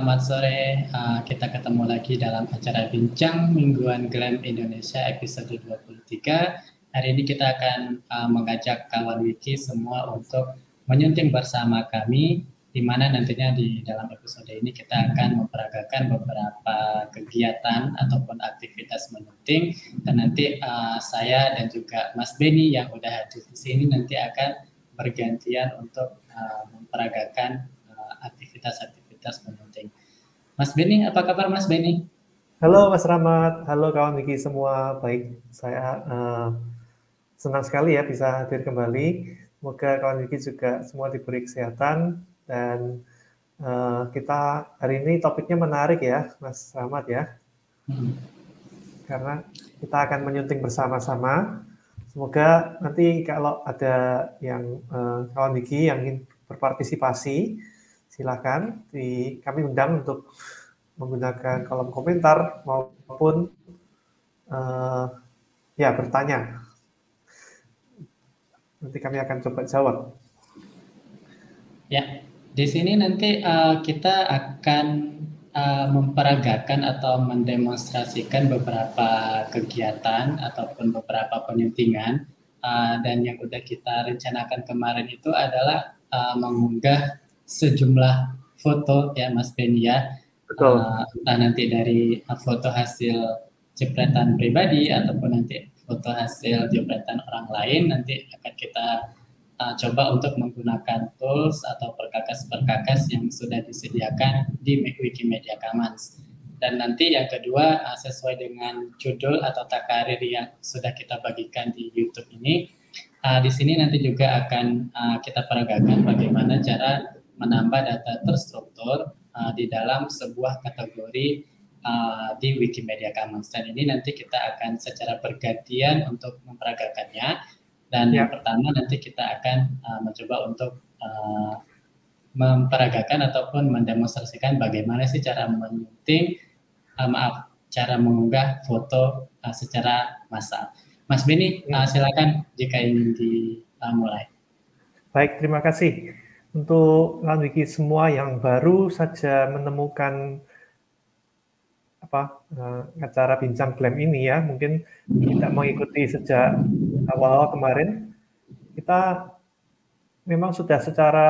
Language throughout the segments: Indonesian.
selamat sore. Uh, kita ketemu lagi dalam acara Bincang Mingguan Glam Indonesia episode 23. Hari ini kita akan uh, mengajak kawan Wiki semua untuk menyunting bersama kami, di mana nantinya di dalam episode ini kita akan memperagakan beberapa kegiatan ataupun aktivitas menyunting. Dan nanti uh, saya dan juga Mas Beni yang udah hadir di sini nanti akan bergantian untuk uh, memperagakan aktivitas-aktivitas penting. Mas Beni, apa kabar Mas Beni? Halo Mas Rahmat, halo kawan Niki semua. Baik, saya uh, senang sekali ya bisa hadir kembali. Semoga kawan Niki juga semua diberi kesehatan dan uh, kita hari ini topiknya menarik ya, Mas Rahmat ya. Hmm. Karena kita akan menyunting bersama-sama. Semoga nanti kalau ada yang uh, kawan Niki yang ingin berpartisipasi, silakan di kami undang untuk menggunakan kolom komentar maupun uh, ya bertanya. Nanti kami akan coba jawab. Ya, di sini nanti uh, kita akan uh, memperagakan atau mendemonstrasikan beberapa kegiatan ataupun beberapa penyuntingan uh, dan yang sudah kita rencanakan kemarin itu adalah uh, mengunggah sejumlah foto ya Mas Beni ya. Betul. Uh, entah nanti dari foto hasil jepretan pribadi ataupun nanti foto hasil jepretan orang lain nanti akan kita uh, coba untuk menggunakan tools atau perkakas-perkakas yang sudah disediakan di Wikimedia Commons. Dan nanti yang kedua uh, sesuai dengan judul atau takarir yang sudah kita bagikan di YouTube ini, uh, di sini nanti juga akan uh, kita peragakan bagaimana cara menambah data terstruktur uh, di dalam sebuah kategori uh, di Wikimedia Commons. Dan ini nanti kita akan secara bergantian untuk memperagakannya. Dan ya. yang pertama nanti kita akan uh, mencoba untuk uh, memperagakan ataupun mendemonstrasikan bagaimana sih cara menyunting, uh, maaf, cara mengunggah foto uh, secara massal. Mas Beni, uh, silakan jika ingin dimulai. Baik, terima kasih untuk Wiki semua yang baru saja menemukan apa uh, acara bincang klaim ini ya mungkin tidak mengikuti sejak awal kemarin kita memang sudah secara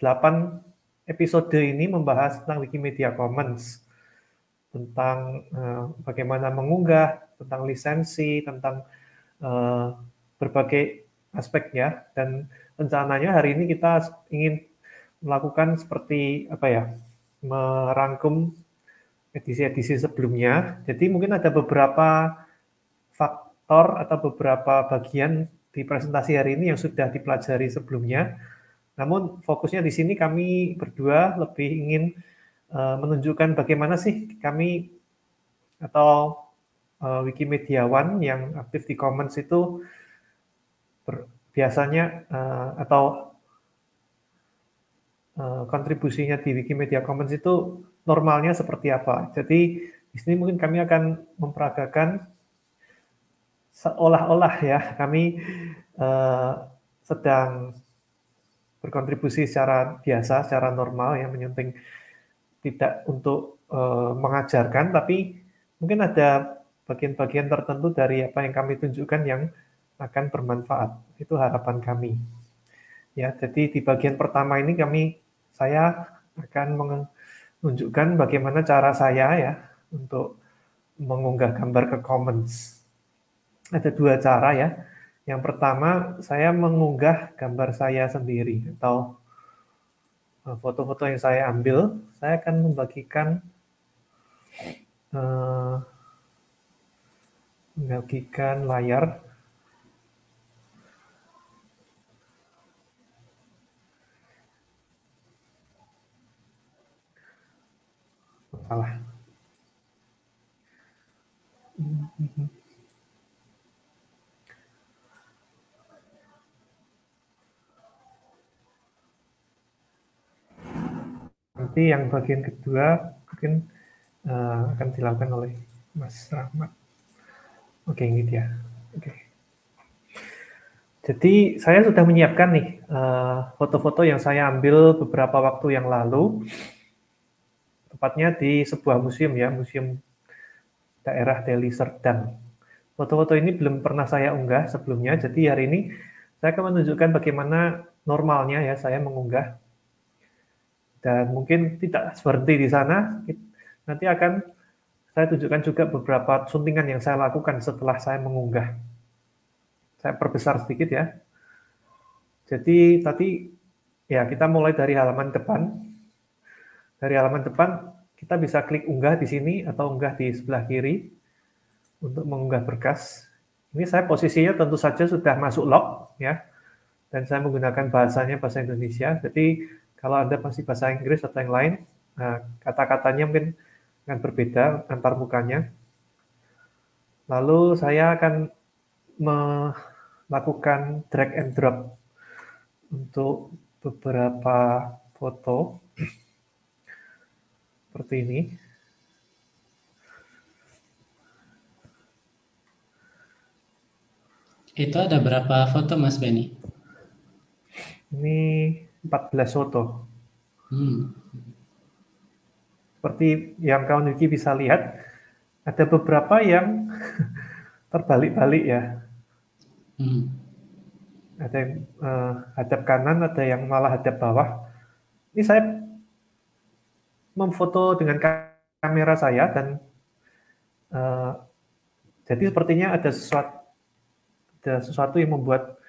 8 episode ini membahas tentang Wikimedia Commons tentang uh, bagaimana mengunggah tentang lisensi tentang uh, berbagai aspeknya dan rencananya hari ini kita ingin melakukan seperti apa ya merangkum edisi-edisi sebelumnya. Jadi mungkin ada beberapa faktor atau beberapa bagian di presentasi hari ini yang sudah dipelajari sebelumnya. Namun fokusnya di sini kami berdua lebih ingin uh, menunjukkan bagaimana sih kami atau uh, Wikimediawan yang aktif di Commons itu biasanya uh, atau uh, kontribusinya di Wikimedia Commons itu normalnya seperti apa. Jadi di sini mungkin kami akan memperagakan seolah-olah ya kami uh, sedang berkontribusi secara biasa, secara normal ya menyunting tidak untuk uh, mengajarkan, tapi mungkin ada bagian-bagian tertentu dari apa yang kami tunjukkan yang akan bermanfaat. Itu harapan kami. Ya, jadi di bagian pertama ini kami saya akan menunjukkan bagaimana cara saya ya untuk mengunggah gambar ke Commons. Ada dua cara ya. Yang pertama, saya mengunggah gambar saya sendiri atau eh, foto-foto yang saya ambil, saya akan membagikan uh, membagikan layar salah. Nanti yang bagian kedua mungkin uh, akan dilakukan oleh Mas Rahmat. Oke, ini dia. Oke. Jadi saya sudah menyiapkan nih eh, foto-foto uh, yang saya ambil beberapa waktu yang lalu, tepatnya di sebuah museum ya, museum daerah Deli Serdang. Foto-foto ini belum pernah saya unggah sebelumnya, jadi hari ini saya akan menunjukkan bagaimana normalnya ya saya mengunggah. Dan mungkin tidak berhenti di sana, nanti akan saya tunjukkan juga beberapa suntingan yang saya lakukan setelah saya mengunggah. Saya perbesar sedikit ya. Jadi tadi ya kita mulai dari halaman depan. Dari halaman depan kita bisa klik unggah di sini atau unggah di sebelah kiri untuk mengunggah berkas. Ini saya posisinya tentu saja sudah masuk log ya. Dan saya menggunakan bahasanya bahasa Indonesia. Jadi kalau Anda masih bahasa Inggris atau yang lain, nah, kata-katanya mungkin akan berbeda antar mukanya. Lalu saya akan melakukan drag and drop untuk beberapa foto seperti ini. Itu ada berapa foto Mas Benny? Ini 14 foto. Hmm. Seperti yang kawan Wiki bisa lihat, ada beberapa yang terbalik-balik ya. Hmm. Ada yang uh, hadap kanan, ada yang malah hadap bawah. Ini saya memfoto dengan kamera saya dan uh, jadi sepertinya ada sesuatu ada sesuatu yang membuat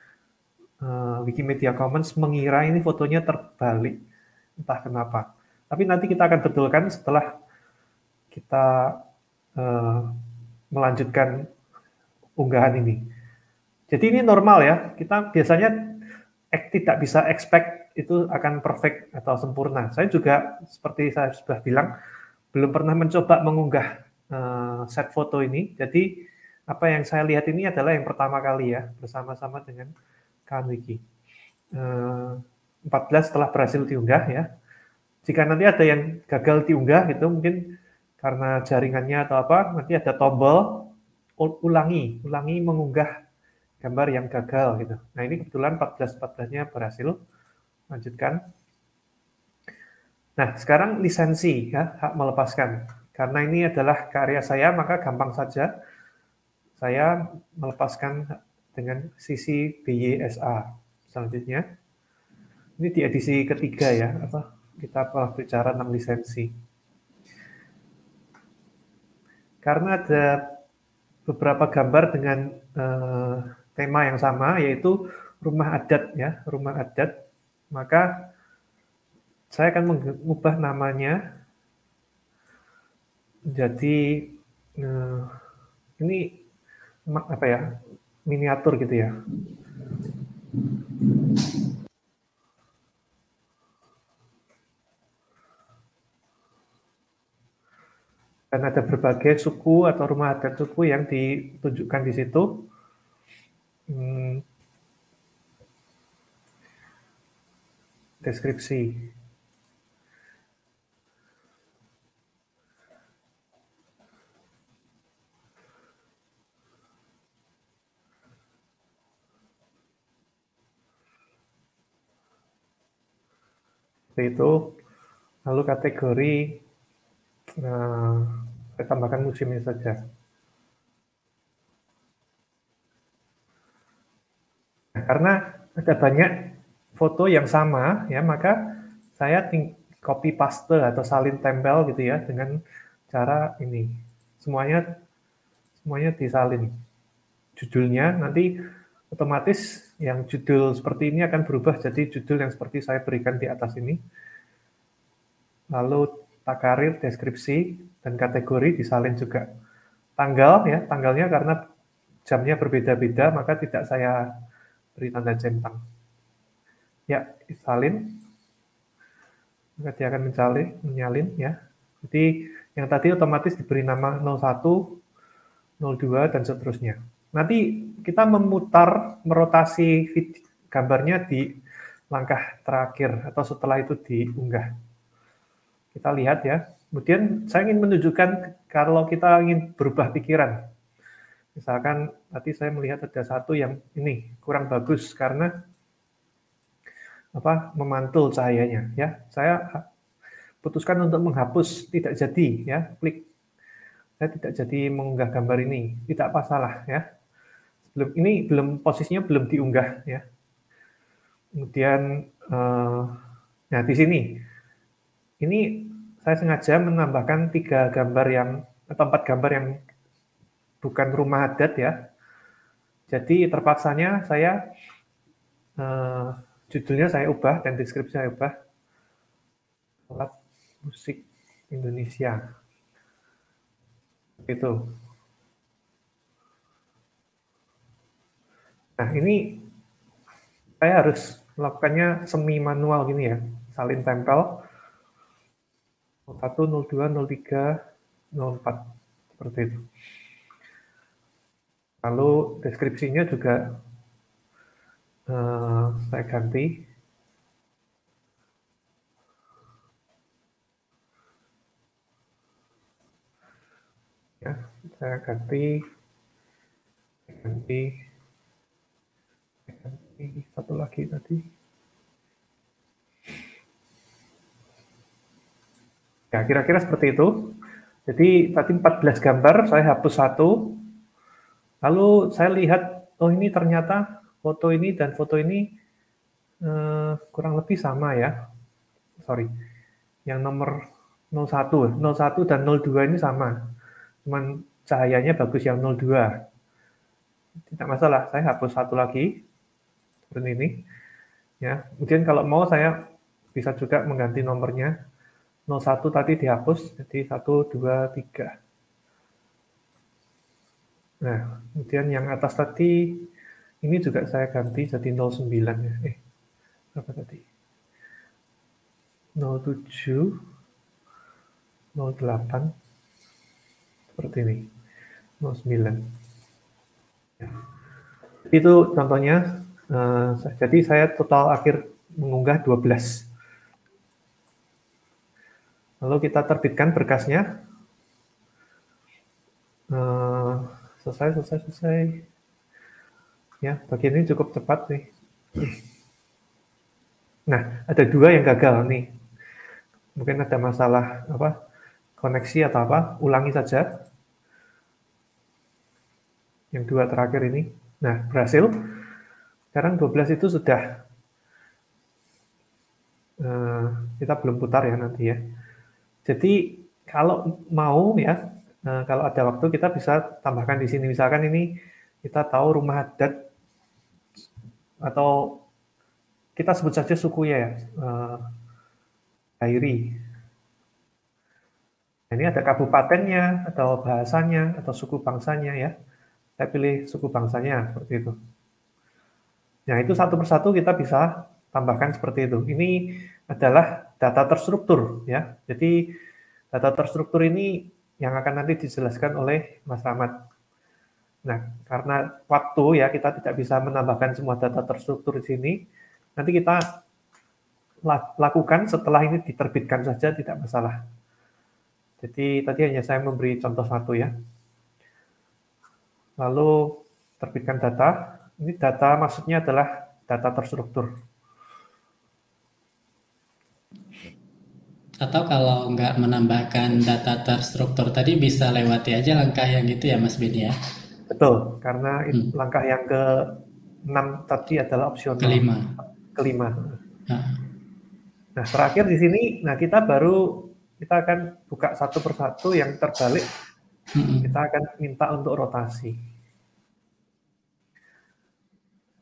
uh, Wikimedia Commons mengira ini fotonya terbalik, entah kenapa. Tapi nanti kita akan betulkan setelah kita uh, melanjutkan unggahan ini. Jadi ini normal ya, kita biasanya tidak bisa expect itu akan perfect atau sempurna. Saya juga seperti saya sudah bilang, belum pernah mencoba mengunggah uh, set foto ini, jadi apa yang saya lihat ini adalah yang pertama kali ya bersama-sama dengan Khan Wiki. 14 eh, setelah berhasil diunggah ya. Jika nanti ada yang gagal diunggah gitu mungkin karena jaringannya atau apa nanti ada tombol ulangi, ulangi mengunggah gambar yang gagal gitu. Nah ini kebetulan 14 14-nya berhasil. Lanjutkan. Nah sekarang lisensi ya hak melepaskan. Karena ini adalah karya saya maka gampang saja saya melepaskan dengan sisi BYSA selanjutnya. Ini di edisi ketiga ya, apa kita telah bicara tentang lisensi. Karena ada beberapa gambar dengan uh, tema yang sama, yaitu rumah adat ya, rumah adat. Maka saya akan mengubah namanya jadi uh, ini apa ya miniatur gitu ya. Dan ada berbagai suku atau rumah adat suku yang ditunjukkan di situ. Hmm. Deskripsi. seperti itu. Lalu kategori, nah, saya tambahkan musimnya saja. Nah, karena ada banyak foto yang sama, ya maka saya copy paste atau salin tempel gitu ya dengan cara ini. Semuanya semuanya disalin. Judulnya nanti otomatis yang judul seperti ini akan berubah jadi judul yang seperti saya berikan di atas ini. Lalu takarir, deskripsi, dan kategori disalin juga. Tanggal ya, tanggalnya karena jamnya berbeda-beda maka tidak saya beri tanda centang. Ya, disalin. Maka dia akan mencalin, menyalin ya. Jadi yang tadi otomatis diberi nama 01, 02 dan seterusnya. Nanti kita memutar, merotasi gambarnya di langkah terakhir atau setelah itu diunggah. Kita lihat ya. Kemudian saya ingin menunjukkan kalau kita ingin berubah pikiran. Misalkan tadi saya melihat ada satu yang ini kurang bagus karena apa memantul cahayanya ya. Saya putuskan untuk menghapus tidak jadi ya, klik saya tidak jadi mengunggah gambar ini, tidak apa salah ya. Belum ini belum posisinya belum diunggah ya. Kemudian eh, nah di sini ini saya sengaja menambahkan tiga gambar yang atau empat gambar yang bukan rumah adat ya. Jadi terpaksanya saya eh, judulnya saya ubah dan deskripsi saya ubah. Alat musik Indonesia. Itu nah ini saya harus melakukannya semi manual gini ya. Salin tempel. 01, 02, 03, 04 seperti itu. Lalu deskripsinya juga uh, saya ganti. Ya saya ganti. Ganti. Ganti. Satu lagi tadi. Ya kira-kira seperti itu. Jadi tadi 14 gambar saya hapus satu. Lalu saya lihat oh ini ternyata foto ini dan foto ini eh, kurang lebih sama ya sorry yang nomor 01 01 dan 02 ini sama cuman cahayanya bagus yang 02. Tidak masalah, saya hapus satu lagi seperti ini. Ya, kemudian kalau mau saya bisa juga mengganti nomornya. 01 tadi dihapus jadi 1 2 3. Nah, kemudian yang atas tadi ini juga saya ganti jadi 09 ya. Eh, berapa tadi? 07 08 seperti ini 09 ya. itu contohnya uh, jadi saya total akhir mengunggah 12 lalu kita terbitkan berkasnya uh, selesai selesai selesai ya bagian ini cukup cepat nih nah ada dua yang gagal nih mungkin ada masalah apa koneksi atau apa ulangi saja yang dua terakhir ini. Nah, berhasil. Sekarang 12 itu sudah uh, kita belum putar ya nanti ya. Jadi kalau mau ya, uh, kalau ada waktu kita bisa tambahkan di sini. Misalkan ini kita tahu rumah adat atau kita sebut saja suku ya, Dairi. Nah, ini ada kabupatennya atau bahasanya atau suku bangsanya ya saya pilih suku bangsanya seperti itu. Nah itu satu persatu kita bisa tambahkan seperti itu. Ini adalah data terstruktur ya. Jadi data terstruktur ini yang akan nanti dijelaskan oleh Mas Rahmat. Nah, karena waktu ya kita tidak bisa menambahkan semua data terstruktur di sini. Nanti kita lakukan setelah ini diterbitkan saja tidak masalah. Jadi tadi hanya saya memberi contoh satu ya lalu terbitkan data. Ini data maksudnya adalah data terstruktur. Atau kalau nggak menambahkan data terstruktur tadi bisa lewati aja langkah yang gitu ya Mas Bin ya? Betul, karena hmm. langkah yang ke 6 tadi adalah opsional. Kelima. Kelima. Nah. nah, terakhir di sini, nah kita baru kita akan buka satu persatu yang terbalik. Hmm. Kita akan minta untuk rotasi.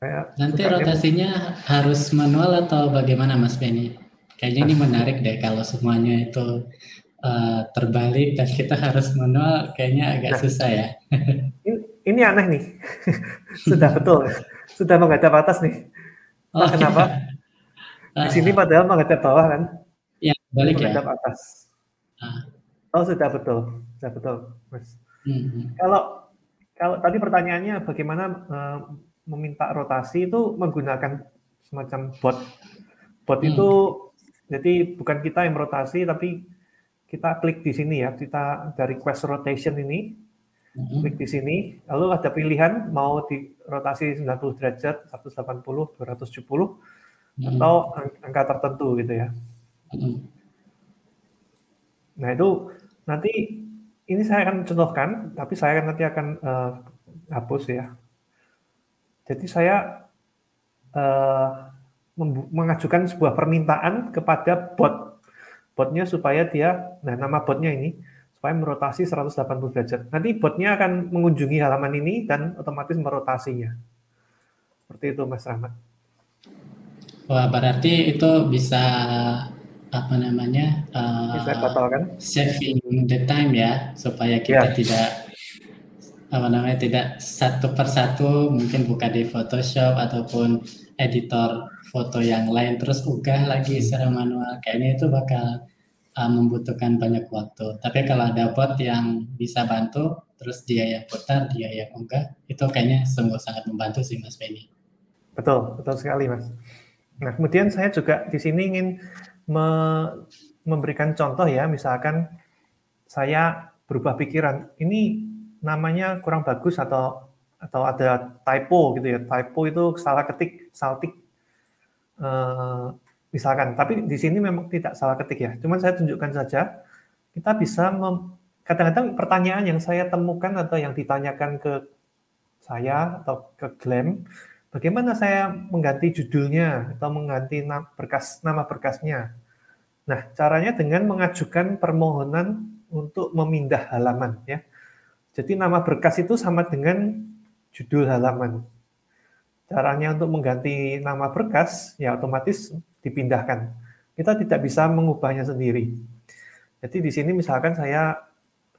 Kayak Nanti rotasinya harus manual atau bagaimana Mas Benny? Kayaknya ini menarik deh kalau semuanya itu uh, terbalik dan kita harus manual, kayaknya agak nah, susah ya. ini, ini aneh nih, sudah betul, sudah menghadap atas nih. Oh, nah, kenapa? Iya. Di sini padahal menghadap bawah kan? Ya, balik menghadap ya. atas. Ah. Oh sudah betul, sudah betul, Mas. Hmm. Kalau kalau tadi pertanyaannya bagaimana uh, meminta rotasi itu menggunakan semacam bot. Bot hmm. itu jadi bukan kita yang merotasi tapi kita klik di sini ya, kita dari request rotation ini. Klik di sini, lalu ada pilihan mau di rotasi 90 derajat, 180, 270, hmm. atau angka tertentu gitu ya. Hmm. Nah itu nanti ini saya akan contohkan, tapi saya nanti akan uh, hapus ya. Jadi saya uh, mengajukan sebuah permintaan kepada bot botnya supaya dia, nah nama botnya ini supaya merotasi 180 derajat. Nanti botnya akan mengunjungi halaman ini dan otomatis merotasinya. Seperti itu Mas Rahmat. Wah berarti itu bisa apa namanya uh, bisa batalkan saving the time ya supaya kita yeah. tidak apa namanya tidak satu persatu mungkin buka di Photoshop ataupun editor foto yang lain terus unggah lagi secara manual kayaknya itu bakal uh, membutuhkan banyak waktu. Tapi kalau ada bot yang bisa bantu terus dia yang putar dia yang unggah itu kayaknya sungguh sangat membantu sih Mas Benny. Betul betul sekali Mas. Nah kemudian saya juga di sini ingin me memberikan contoh ya. Misalkan saya berubah pikiran. Ini namanya kurang bagus atau atau ada typo gitu ya. Typo itu salah ketik saltik. Uh, misalkan. Tapi di sini memang tidak salah ketik ya. Cuman saya tunjukkan saja, kita bisa kadang-kadang pertanyaan yang saya temukan atau yang ditanyakan ke saya atau ke Glam, bagaimana saya mengganti judulnya atau mengganti nama berkas nama berkasnya. Nah, caranya dengan mengajukan permohonan untuk memindah halaman ya. Jadi nama berkas itu sama dengan judul halaman. Caranya untuk mengganti nama berkas ya otomatis dipindahkan. Kita tidak bisa mengubahnya sendiri. Jadi di sini misalkan saya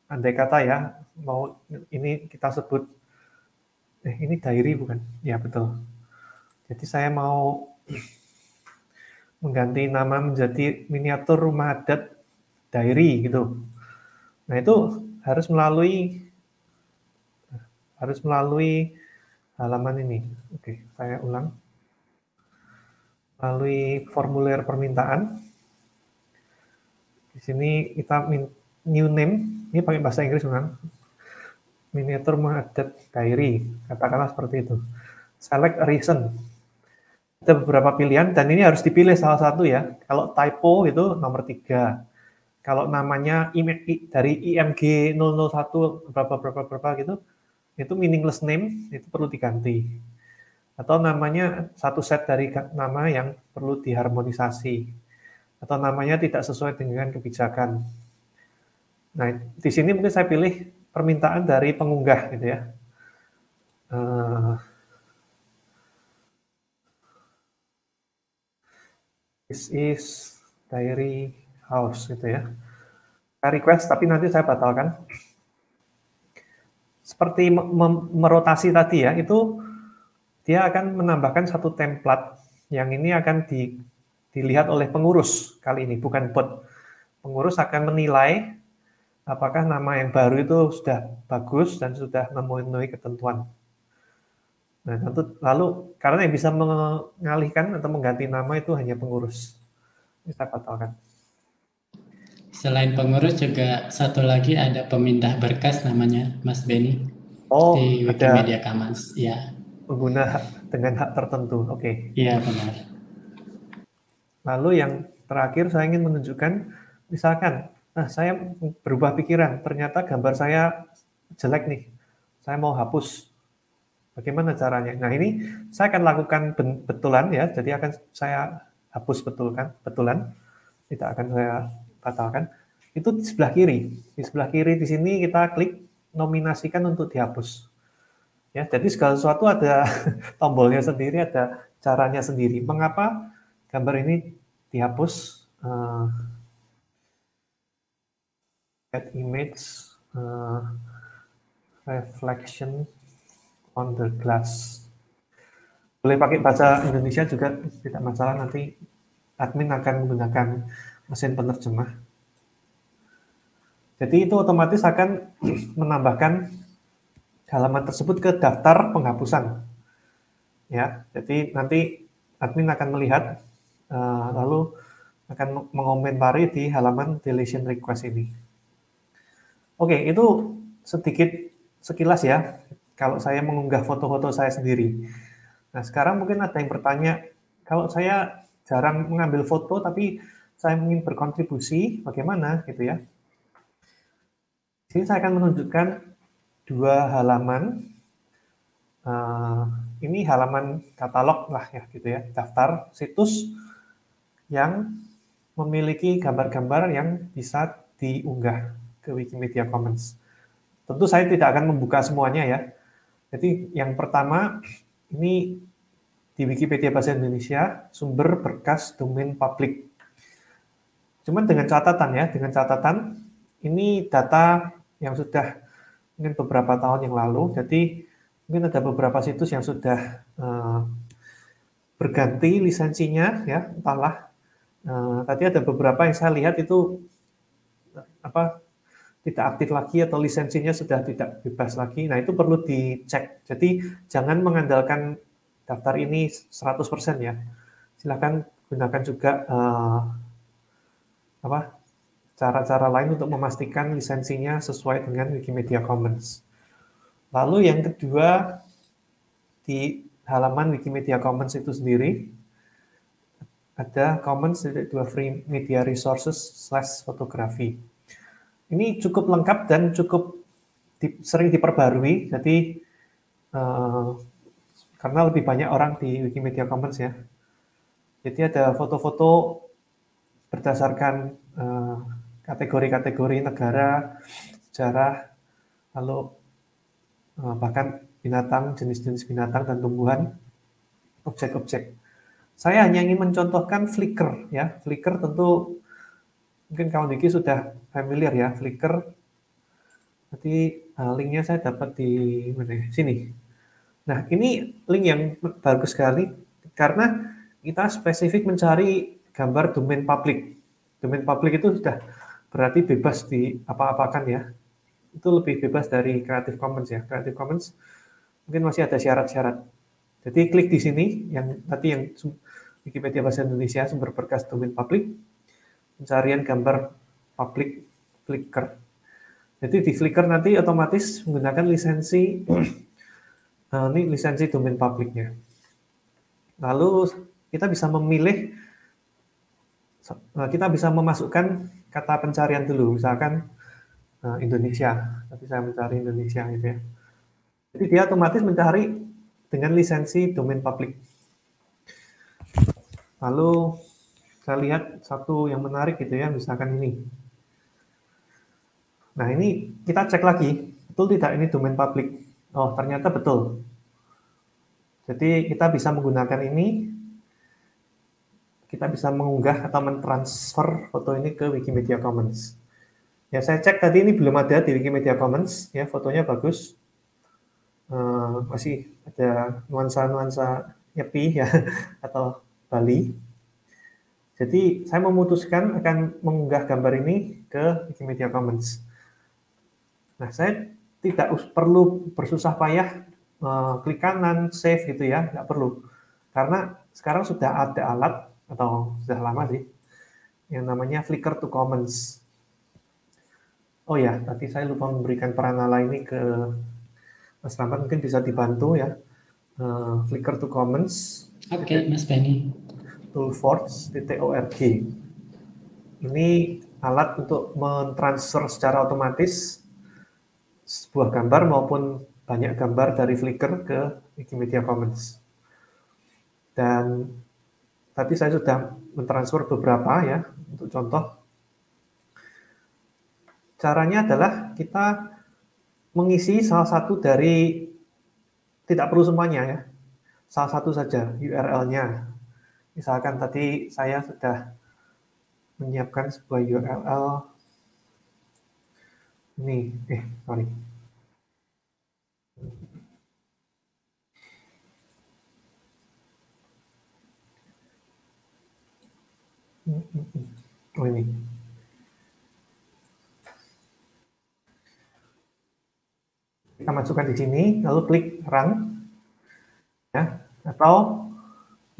andai kata ya mau ini kita sebut eh ini diary bukan? Ya betul. Jadi saya mau mengganti nama menjadi miniatur rumah adat diary gitu. Nah itu harus melalui harus melalui halaman ini. Oke, saya ulang. Melalui formulir permintaan. Di sini kita new name, ini pakai bahasa Inggris kan? Miniatur mengadat diary, katakanlah seperti itu. Select a reason. Ada beberapa pilihan dan ini harus dipilih salah satu ya. Kalau typo itu nomor tiga. Kalau namanya dari IMG 001 berapa berapa berapa gitu, itu meaningless name itu perlu diganti. Atau namanya satu set dari nama yang perlu diharmonisasi. Atau namanya tidak sesuai dengan kebijakan. Nah, di sini mungkin saya pilih permintaan dari pengunggah gitu ya. Uh, this is diary house gitu ya. Saya request tapi nanti saya batalkan seperti merotasi tadi ya, itu dia akan menambahkan satu template yang ini akan di, dilihat oleh pengurus kali ini, bukan bot. Pengurus akan menilai apakah nama yang baru itu sudah bagus dan sudah memenuhi ketentuan. Nah, tentu lalu karena yang bisa mengalihkan atau mengganti nama itu hanya pengurus. Kita batalkan. Selain pengurus juga satu lagi ada pemindah berkas namanya Mas Beni oh, di Wikimedia Commons. Ya. Pengguna hak, dengan hak tertentu. Oke. Okay. Iya benar. Lalu yang terakhir saya ingin menunjukkan, misalkan, nah saya berubah pikiran, ternyata gambar saya jelek nih, saya mau hapus. Bagaimana caranya? Nah ini saya akan lakukan betulan ya, jadi akan saya hapus betulkan, betulan, tidak akan saya batalkan, itu di sebelah kiri. Di sebelah kiri di sini kita klik nominasikan untuk dihapus. Ya, jadi segala sesuatu ada tombolnya sendiri, ada caranya sendiri. Mengapa gambar ini dihapus? Uh, add image uh, reflection on the glass. Boleh pakai bahasa Indonesia juga tidak masalah nanti admin akan menggunakan mesin penerjemah. Jadi itu otomatis akan menambahkan halaman tersebut ke daftar penghapusan. Ya, jadi nanti admin akan melihat uh, lalu akan mengomentari di halaman deletion request ini. Oke, itu sedikit sekilas ya, kalau saya mengunggah foto-foto saya sendiri. Nah, sekarang mungkin ada yang bertanya, kalau saya jarang mengambil foto, tapi saya ingin berkontribusi, bagaimana gitu ya. Sini saya akan menunjukkan dua halaman. Uh, ini halaman katalog lah ya gitu ya, daftar situs yang memiliki gambar-gambar yang bisa diunggah ke Wikimedia Commons. Tentu saya tidak akan membuka semuanya ya. Jadi yang pertama ini di Wikipedia Bahasa Indonesia sumber berkas domain publik. Cuman dengan catatan ya, dengan catatan ini data yang sudah mungkin beberapa tahun yang lalu. Jadi mungkin ada beberapa situs yang sudah uh, berganti lisensinya ya, entahlah. Uh, tadi ada beberapa yang saya lihat itu apa tidak aktif lagi atau lisensinya sudah tidak bebas lagi. Nah, itu perlu dicek. Jadi jangan mengandalkan daftar ini 100% ya. Silakan gunakan juga uh, apa cara-cara lain untuk memastikan lisensinya sesuai dengan Wikimedia Commons. Lalu yang kedua, di halaman Wikimedia Commons itu sendiri, ada Commons dua free media resources slash fotografi. Ini cukup lengkap dan cukup di, sering diperbarui, jadi uh, karena lebih banyak orang di Wikimedia Commons ya. Jadi ada foto-foto berdasarkan uh, kategori-kategori negara, sejarah, lalu eh, bahkan binatang, jenis-jenis binatang dan tumbuhan, objek-objek. Saya hanya ingin mencontohkan Flickr ya. Flickr tentu mungkin kawan Diki sudah familiar ya Flickr. Nanti uh, linknya saya dapat di mana ya? sini. Nah ini link yang bagus sekali karena kita spesifik mencari gambar domain public. Domain public itu sudah berarti bebas di apa-apakan ya. Itu lebih bebas dari Creative Commons ya. Creative Commons mungkin masih ada syarat-syarat. Jadi klik di sini yang tadi yang Wikipedia Bahasa Indonesia sumber berkas domain publik, pencarian gambar publik Flickr. Jadi di Flickr nanti otomatis menggunakan lisensi nah, ini lisensi domain publiknya. Lalu kita bisa memilih kita bisa memasukkan kata pencarian dulu, misalkan uh, Indonesia, tapi saya mencari Indonesia gitu ya. Jadi dia otomatis mencari dengan lisensi domain publik. Lalu saya lihat satu yang menarik gitu ya, misalkan ini. Nah ini kita cek lagi, betul tidak ini domain publik? Oh ternyata betul. Jadi kita bisa menggunakan ini kita bisa mengunggah atau mentransfer foto ini ke Wikimedia Commons. Ya, saya cek tadi ini belum ada di Wikimedia Commons, ya fotonya bagus. Uh, masih ada nuansa-nuansa nyepi ya atau Bali. Jadi saya memutuskan akan mengunggah gambar ini ke Wikimedia Commons. Nah, saya tidak perlu bersusah payah uh, klik kanan, save gitu ya, nggak perlu. Karena sekarang sudah ada alat atau sudah lama sih, yang namanya Flickr to Commons. Oh ya, tadi saya lupa memberikan peranala ini ke Mas Rahmat, mungkin bisa dibantu ya. Uh, Flickr to Commons. Oke, okay, Mas Benny. Toolforge.org. Ini alat untuk mentransfer secara otomatis sebuah gambar maupun banyak gambar dari Flickr ke Wikimedia Commons. Dan Tadi saya sudah mentransfer beberapa ya, untuk contoh. Caranya adalah kita mengisi salah satu dari, tidak perlu semuanya ya, salah satu saja URL-nya. Misalkan tadi saya sudah menyiapkan sebuah URL, ini, eh sorry, Oh ini. Kita masukkan di sini, lalu klik run, ya, atau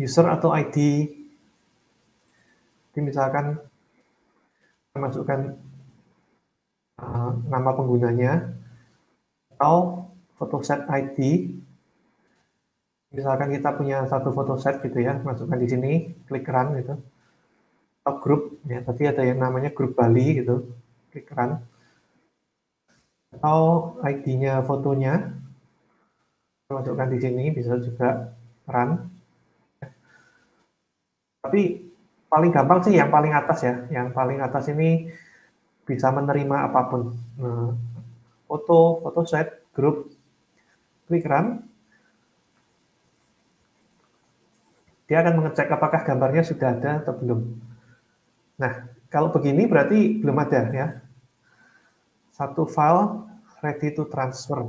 user atau ID. Jadi misalkan kita masukkan uh, nama penggunanya, atau photoset ID. Misalkan kita punya satu photoset gitu ya, masukkan di sini, klik run gitu. Atau grup, ya tadi ada yang namanya grup Bali gitu, klik run. Atau ID-nya fotonya, masukkan di sini, bisa juga run. Tapi paling gampang sih yang paling atas ya, yang paling atas ini bisa menerima apa pun. Nah, foto, foto set, grup, klik run. Dia akan mengecek apakah gambarnya sudah ada atau belum. Nah, kalau begini berarti belum ada ya. Satu file ready to transfer.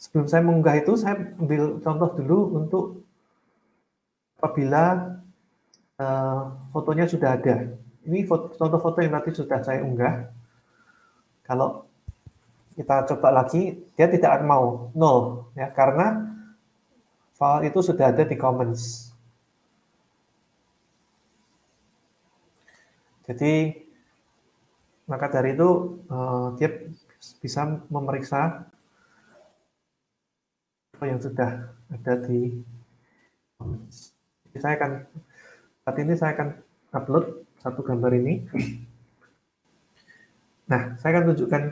Sebelum saya mengunggah itu, saya ambil contoh dulu untuk apabila uh, fotonya sudah ada. Ini foto, contoh foto yang nanti sudah saya unggah. Kalau kita coba lagi, dia tidak mau nol ya karena file itu sudah ada di Commons. Jadi maka dari itu uh, dia bisa memeriksa apa yang sudah ada di saya akan saat ini saya akan upload satu gambar ini. Nah, saya akan tunjukkan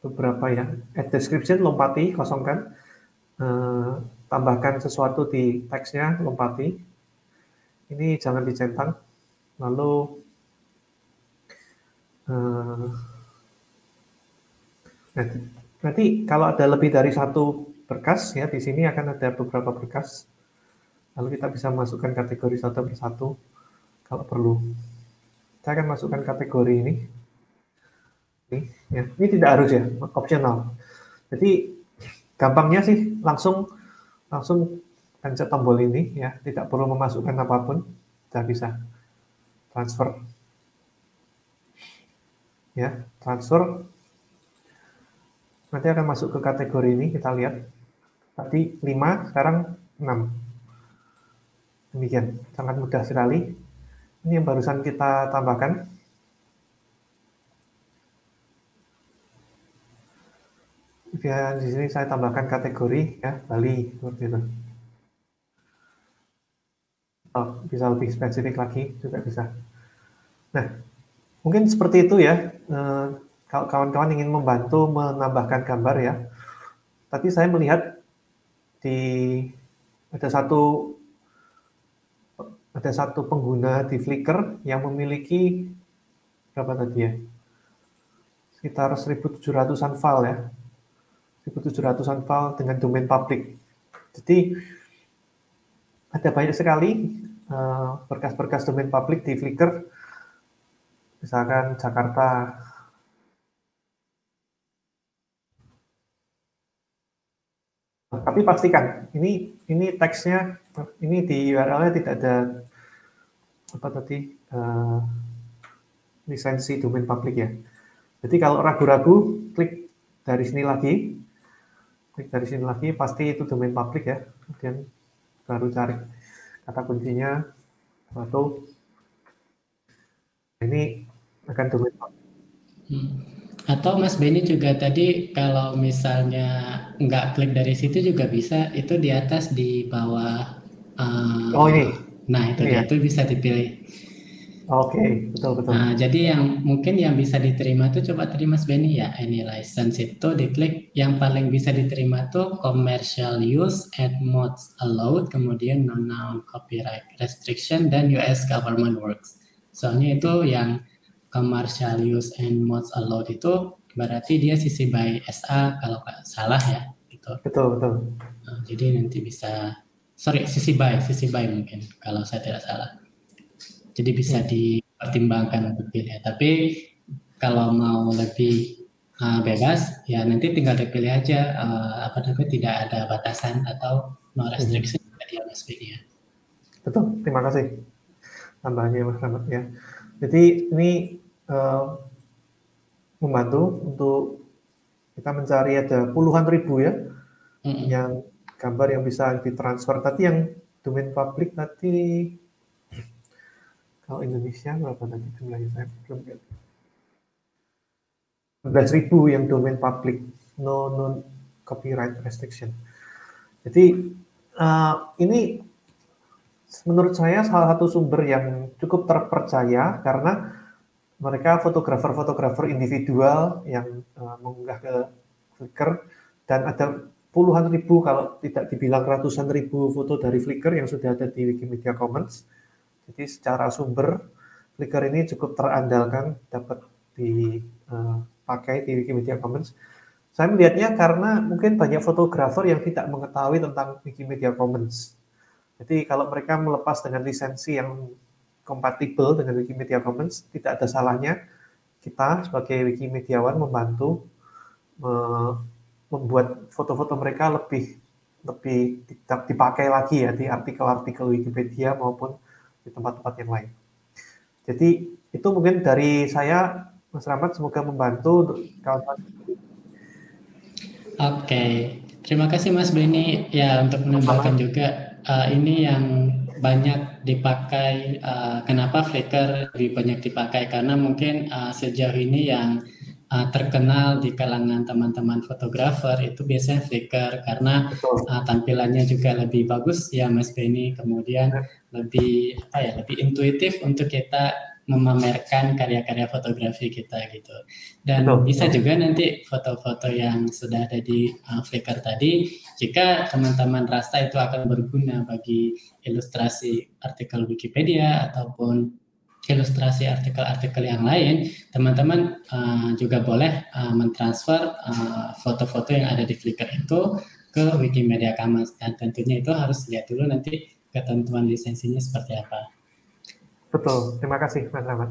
beberapa ya. Add description, lompati, kosongkan. Uh, tambahkan sesuatu di teksnya, lompati. Ini jangan dicentang. Lalu nanti, nanti kalau ada lebih dari satu berkas ya di sini akan ada beberapa berkas Lalu kita bisa masukkan kategori satu persatu kalau perlu. Saya akan masukkan kategori ini. Ini, ya. ini tidak harus ya, optional. Jadi gampangnya sih langsung langsung pencet tombol ini ya, tidak perlu memasukkan apa pun, sudah bisa transfer. Ya, transfer. Nanti akan masuk ke kategori ini, kita lihat. Tadi 5, sekarang 6. Demikian, sangat mudah sekali. Ini yang barusan kita tambahkan. Ya, di sini saya tambahkan kategori ya Bali seperti itu. Oh, bisa lebih spesifik lagi juga bisa. Nah, mungkin seperti itu ya. Eh, kawan-kawan ingin membantu menambahkan gambar ya. Tapi saya melihat di ada satu ada satu pengguna di Flickr yang memiliki berapa tadi ya? Sekitar 1700-an file ya. 1700-an file dengan domain public. Jadi ada banyak sekali eh, berkas-berkas domain public di Flickr. Misalkan Jakarta tapi pastikan ini ini teksnya ini di URL-nya tidak ada apa tadi uh, lisensi domain publik ya. Jadi kalau ragu-ragu klik dari sini lagi, klik dari sini lagi pasti itu domain publik ya. Kemudian baru cari kata kuncinya atau ini akan publik. Hmm. Atau Mas Benny juga tadi kalau misalnya nggak klik dari situ juga bisa, itu di atas di bawah. Uh, oh ini. Nah itu iya. itu bisa dipilih. Oke, okay, betul betul. Nah, jadi yang mungkin yang bisa diterima tuh coba tadi Mas Benny ya, ini license itu diklik yang paling bisa diterima tuh commercial use and mods allowed, kemudian non copyright restriction dan US government works. Soalnya itu yang commercial use and modes allowed itu berarti dia sisi by SA kalau nggak salah ya gitu. Betul betul. Nah, jadi nanti bisa sorry sisi by sisi by mungkin kalau saya tidak salah. Jadi bisa hmm. dipertimbangkan untuk pilih. Tapi kalau mau lebih uh, bebas ya nanti tinggal dipilih aja uh, apa namanya tidak ada batasan atau no restriction hmm. di MSP ya. Betul, terima kasih tambahnya Mas Rahmat ya. Jadi ini uh, membantu untuk kita mencari ada puluhan ribu ya mm-hmm. yang gambar yang bisa ditransfer. Tadi yang domain publik tadi kalau Indonesia berapa tadi jumlahnya saya belum lihat. 11 ribu yang domain publik no no copyright restriction. Jadi uh, ini menurut saya salah satu sumber yang cukup terpercaya karena mereka fotografer-fotografer individual yang uh, mengunggah ke Flickr dan ada puluhan ribu kalau tidak dibilang ratusan ribu foto dari Flickr yang sudah ada di Wikimedia Commons. Jadi secara sumber Flickr ini cukup terandalkan dapat dipakai uh, di Wikimedia Commons. Saya melihatnya karena mungkin banyak fotografer yang tidak mengetahui tentang Wikimedia Commons. Jadi kalau mereka melepas dengan lisensi yang kompatibel dengan Wikimedia Commons, tidak ada salahnya kita sebagai Wikimediawan membantu membuat foto-foto mereka lebih lebih dipakai lagi ya di artikel-artikel Wikipedia maupun di tempat-tempat yang lain. Jadi itu mungkin dari saya, Mas Rahmat, semoga membantu untuk kawan-kawan. Oke, terima kasih Mas Beni ya untuk menambahkan juga uh, ini yang banyak dipakai. Uh, kenapa Flickr lebih banyak dipakai? Karena mungkin uh, sejauh ini yang uh, terkenal di kalangan teman-teman fotografer itu biasanya Flickr karena uh, tampilannya juga lebih bagus ya Mas Benny kemudian ya. lebih apa ya lebih intuitif untuk kita memamerkan karya-karya fotografi kita gitu dan Betul. bisa juga nanti foto-foto yang sudah ada di uh, Flickr tadi jika teman-teman rasa itu akan berguna bagi ilustrasi artikel Wikipedia ataupun ilustrasi artikel-artikel yang lain, teman-teman uh, juga boleh uh, mentransfer uh, foto-foto yang ada di Flickr itu ke Wikimedia Commons dan tentunya itu harus lihat dulu nanti ketentuan lisensinya seperti apa. Betul, terima kasih Mas Rahmat.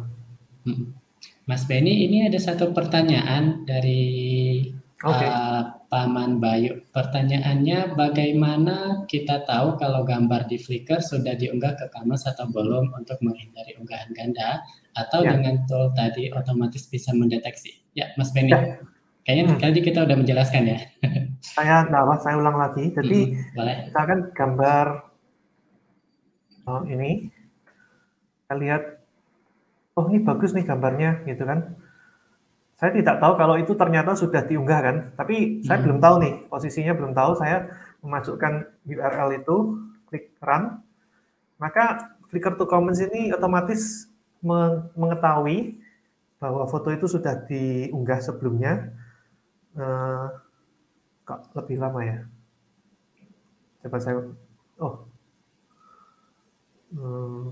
Mas Benny, ini ada satu pertanyaan dari okay. uh, Paman Bayu. Pertanyaannya, bagaimana kita tahu kalau gambar di Flickr sudah diunggah ke Canvas atau belum untuk menghindari unggahan ganda atau ya. dengan tool tadi otomatis bisa mendeteksi? Ya, Mas Benny. Ya. Kayaknya hmm. tadi kita udah menjelaskan ya. saya enggak saya ulang lagi. Jadi hmm, boleh. misalkan gambar oh, ini, kita lihat, oh ini bagus nih gambarnya, gitu kan saya tidak tahu kalau itu ternyata sudah diunggah kan, tapi saya hmm. belum tahu nih posisinya belum tahu. Saya memasukkan URL itu, klik run, maka Flickr to Commons ini otomatis mengetahui bahwa foto itu sudah diunggah sebelumnya. Uh, kok lebih lama ya? Coba saya, oh, hmm,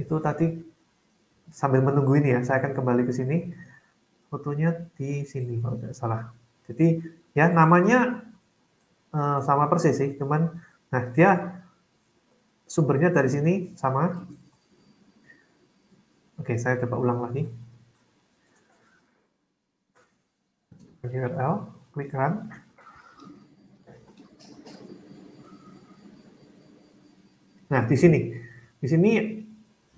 itu tadi sambil menunggu ini ya, saya akan kembali ke sini. Fotonya di sini kalau tidak salah. Jadi ya namanya uh, sama persis sih, cuman nah dia sumbernya dari sini sama. Oke, saya coba ulang lagi. URL, klik run. Nah, di sini. Di sini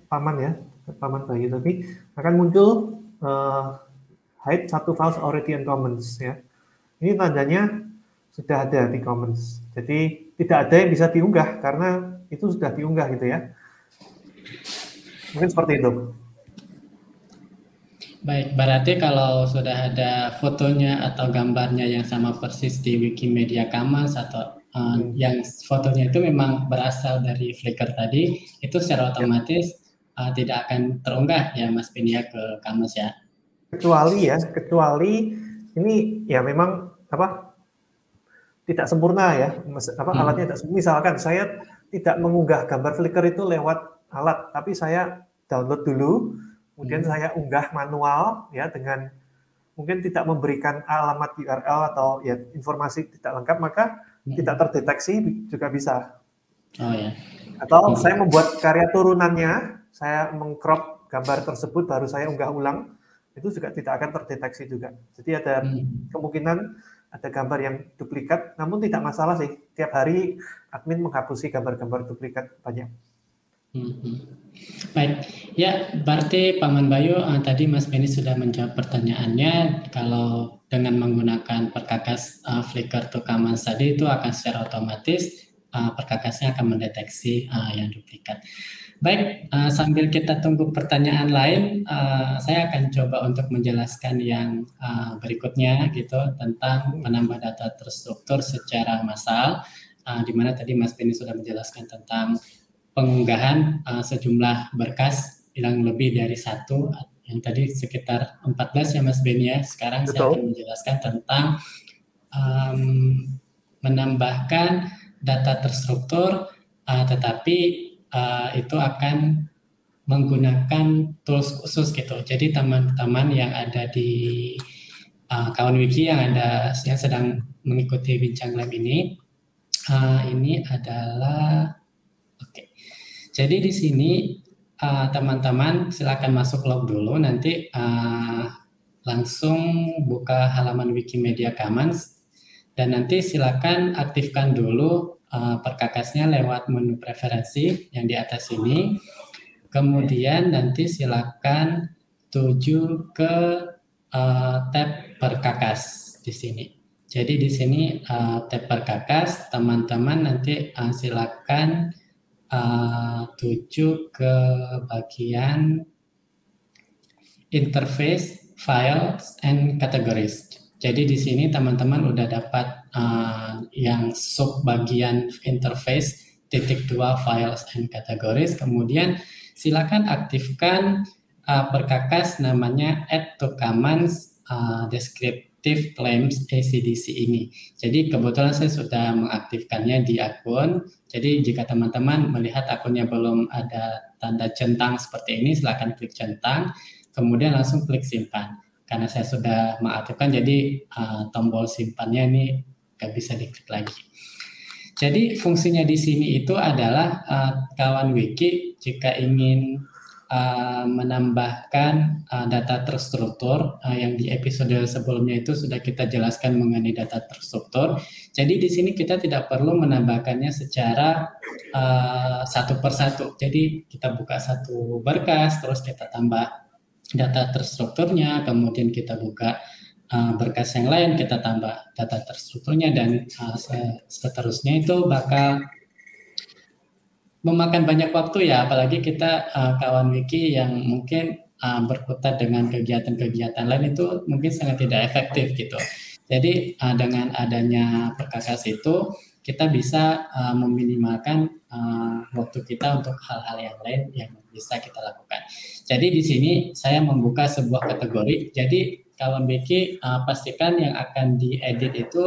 paman ya, Paman Bayu tapi akan muncul uh, hide satu files already in Commons ya. Ini tandanya sudah ada di Commons. Jadi tidak ada yang bisa diunggah karena itu sudah diunggah gitu ya. Mungkin seperti itu. Baik, berarti kalau sudah ada fotonya atau gambarnya yang sama persis di Wikimedia Commons atau uh, hmm. yang fotonya itu memang berasal dari Flickr tadi, itu secara otomatis uh, tidak akan terunggah ya Mas Pinia ke Kamus ya. Kecuali ya, kecuali ini ya memang apa tidak sempurna ya, apa hmm. alatnya tidak misalkan saya tidak mengunggah gambar Flickr itu lewat alat, tapi saya download dulu, kemudian hmm. saya unggah manual ya dengan mungkin tidak memberikan alamat URL atau ya informasi tidak lengkap maka hmm. tidak terdeteksi juga bisa. Oh ya. Atau hmm. saya membuat karya turunannya saya mengcrop gambar tersebut baru saya unggah ulang itu juga tidak akan terdeteksi juga. Jadi ada hmm. kemungkinan ada gambar yang duplikat, namun tidak masalah sih. Tiap hari admin menghapusi gambar-gambar duplikat banyak. Hmm. Baik, ya berarti Paman Bayu uh, tadi Mas Beni sudah menjawab pertanyaannya. Kalau dengan menggunakan perkakas uh, Flickr to Commons tadi itu akan secara otomatis uh, perkakasnya akan mendeteksi uh, yang duplikat. Baik, uh, sambil kita tunggu pertanyaan lain, uh, saya akan coba untuk menjelaskan yang uh, berikutnya gitu tentang menambah data terstruktur secara massal, uh, di mana tadi Mas Beni sudah menjelaskan tentang pengunggahan uh, sejumlah berkas yang lebih dari satu, yang tadi sekitar 14 ya Mas Beni ya. Sekarang Betul. saya akan menjelaskan tentang um, menambahkan data terstruktur, uh, tetapi uh, itu akan menggunakan tools khusus gitu. Jadi teman-teman yang ada di uh, kawan wiki yang ada yang sedang mengikuti bincang lab ini, uh, ini adalah oke. Okay. Jadi di sini teman-teman uh, silakan masuk log dulu, nanti uh, langsung buka halaman Wikimedia Commons dan nanti silakan aktifkan dulu uh, perkakasnya lewat menu preferensi yang di atas ini. Kemudian nanti silakan tuju ke uh, tab perkakas di sini. Jadi di sini uh, tab perkakas, teman-teman nanti uh, silakan uh, tuju ke bagian interface, files, and categories. Jadi di sini teman-teman udah dapat uh, yang sub bagian interface titik dua files and categories. Kemudian silakan aktifkan uh, perkakas namanya add to commands uh, descriptive claims ACDC ini. Jadi kebetulan saya sudah mengaktifkannya di akun. Jadi jika teman-teman melihat akunnya belum ada tanda centang seperti ini, silakan klik centang, kemudian langsung klik simpan karena saya sudah mengaktifkan jadi uh, tombol simpannya ini nggak bisa diklik lagi. Jadi fungsinya di sini itu adalah uh, kawan wiki jika ingin uh, menambahkan uh, data terstruktur uh, yang di episode sebelumnya itu sudah kita jelaskan mengenai data terstruktur. Jadi di sini kita tidak perlu menambahkannya secara uh, satu persatu. Jadi kita buka satu berkas terus kita tambah data terstrukturnya, kemudian kita buka uh, berkas yang lain, kita tambah data terstrukturnya dan uh, seterusnya itu bakal memakan banyak waktu ya, apalagi kita uh, kawan wiki yang mungkin berkutat dengan kegiatan-kegiatan lain itu mungkin sangat tidak efektif gitu. Jadi dengan adanya perkakas itu kita bisa meminimalkan waktu kita untuk hal-hal yang lain yang bisa kita lakukan. Jadi di sini saya membuka sebuah kategori. Jadi kalau Becky uh, pastikan yang akan diedit itu